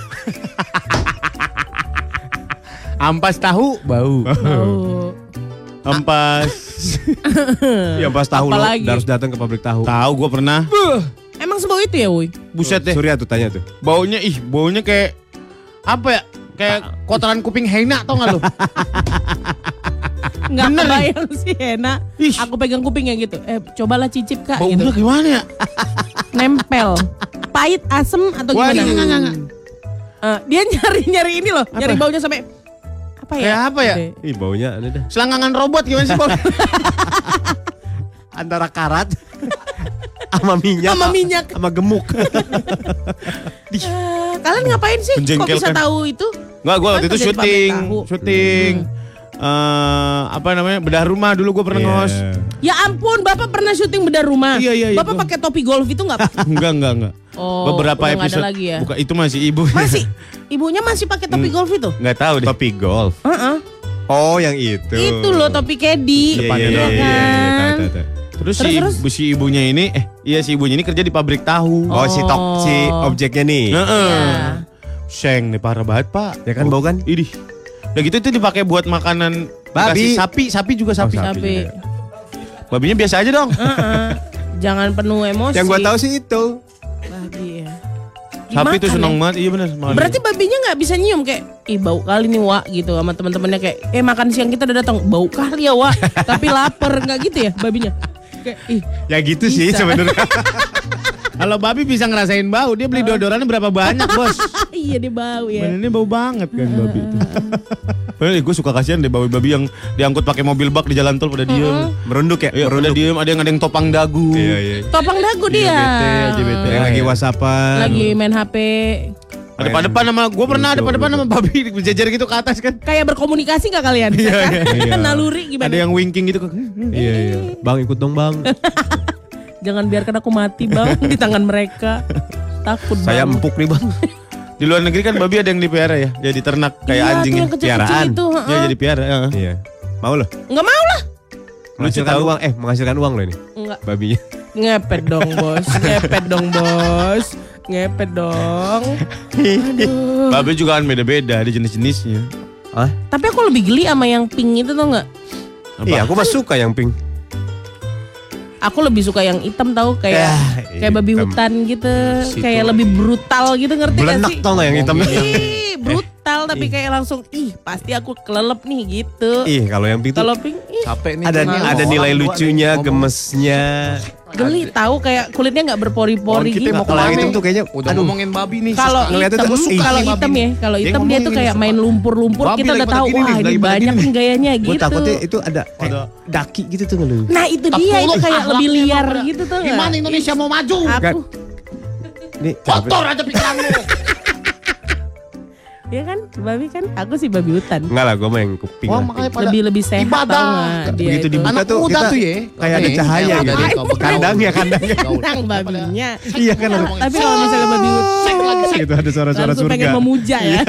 Ampas tahu bau. Ampas. ya ampas tahu lo Apalagi? harus datang ke pabrik tahu tahu gue pernah. Emang sebau itu ya, Woi? Buset deh. Surya tuh tanya tuh Baunya ih, baunya kayak apa ya? Kayak kotoran kuping Heina tau gak lu? <laughs> Nggak Bener kebayang sih enak. Ih. Aku pegang kupingnya gitu. Eh, cobalah cicip kak Baunya gitu. gimana ya? Nempel. Pahit, asem atau Wah, gimana? enggak, enggak, enggak. Eh, dia nyari-nyari ini loh, nyari baunya sampai apa ya? Kayak apa ya? Oke. ih baunya aneh dah Selangkangan robot gimana sih baunya? <laughs> antara karat <laughs> sama minyak Sama minyak. sama gemuk <laughs> Eh, kalian ngapain sih? Kok bisa tahu itu? Enggak, gue Kan waktu itu pabrik syuting, tahu. Eh, apa namanya bedah rumah dulu gue pernah Iya. ngos. Ya ampun, Bapak pernah syuting bedah rumah. Iya, iya, iya, Bapak pakai topi golf itu nggak? enggak, <laughs> enggak, enggak. Oh, Beberapa udah nggak episode ada lagi ya. Bukan, itu masih ibu. Masih? <laughs> Ibunya masih pakai topi golf itu? Enggak tahu deh. topi golf Heeh. oh yang itu Itu loh topi caddy. Iya, Depannya iya, doang. iya, iya, iya, Kan? tahu, tahu, tahu. Terus, Terus, si, terus? ibu- si ibunya ini, eh iya si ibunya ini kerja di pabrik tahu. oh si tok si objeknya nih Heeh. Iya. Seng nih parah banget pak. Ya kan, bau kan? Idih. Udah gitu itu dipakai buat makanan Babi. dikasih sapi, sapi juga sapi. Oh, Tapi Babinya biasa aja dong. Heeh. jangan penuh emosi. yang gua tahu sih itu Babi ya. sapi itu Dimakan seneng ya? banget, iya benar. makan. Berarti babinya nggak bisa nyium kayak ih bau kali nih Wak gitu sama teman-temannya kayak eh makan siang kita udah datang bau kali ya Wak tapi lapar nggak gitu ya babinya kayak ih ya gitu sih Bisa. sebenarnya <laughs> kalau babi bisa ngerasain bau, dia beli deodorannya berapa banyak bos? Iya dia bau ya ini bau banget kan babi itu. <laughs> Padahal gue suka kasihan deh babi-babi yang diangkut pakai mobil bak di jalan tol pada diem. merunduk ya Iya, pada merunduk diem, ada yang ada yang topang dagu. iya iya topang dagu dia bete, aja bete. yang lagi whatsappan lagi main HP Ada depan sama gue pernah ada depan sama babi <laughs> berjajar gitu ke atas kan. Kayak berkomunikasi nggak kalian? Iya, Kan? iya. <laughs> Naluri gimana? Ada yang winking gitu kan. Iya iya. Bang ikut dong bang. Jangan biarkan aku mati bang di tangan mereka. Takut Saya bang. empuk nih bang. Di luar negeri kan babi ada yang dipelihara ya, jadi ternak kayak Iya, anjing piaraan. itu. Ya jadi piara. heeh. Iya. Mau loh. Nggak mau lah. Menghasilkan tahu. uang. Eh menghasilkan uang loh ini. Enggak. Babinya. Ngepet dong bos. Ngepet dong bos. Ngepet dong. Aduh. Babi juga kan beda-beda, ada jenis-jenisnya. Ah? Tapi aku lebih geli sama yang pink itu tuh nggak? Iya aku mah suka yang pink. Aku lebih suka yang hitam tahu kayak Ya, kayak babi hitam. hutan gitu, Situ. kayak lebih brutal gitu ngerti gak Belenak sih? tau gak yang hitam? Ih, brutal tapi kayak langsung ih pasti aku kelelep nih gitu. Ih kalau yang pink Kalau pink ih Capek nih. ada Tengah ada nilai lucunya, nih, gemesnya. geli tahu kayak kulitnya nggak berpori-pori Kita gitu. mau Kalau yang hitam tuh kayaknya Udah aduh. ngomongin babi nih. Kalau ngeliatnya hitam, tuh, kalau Babi hitam nih. ya, kalau Dia hitam dia ngomongin tuh nih, kayak main lumpur-lumpur kita udah tahu nih, wah ini banyak nih gayanya Gue gitu. takutnya itu ada kayak daki gitu tuh ngeluh. Nah itu dia itu kayak lebih liar gitu tuh? Gimana Indonesia mau maju? Aku Nih Kotor aja pikiran lu. <laughs> ya kan babi kan aku sih babi hutan. Enggak lah, gue mah yang kuping lah. makanya pada Lebih lebih sehat ibadah. Begitu itu. dibuka Anak tuh kita tuh ya. kayak ada cahaya yang gitu. ada di kamu. Kandangnya, kandangnya. Tenang babinya. Iya kan Tapi kalau misalnya babi hutan gitu ada suara-suara langsung pengen surga. memuja ya.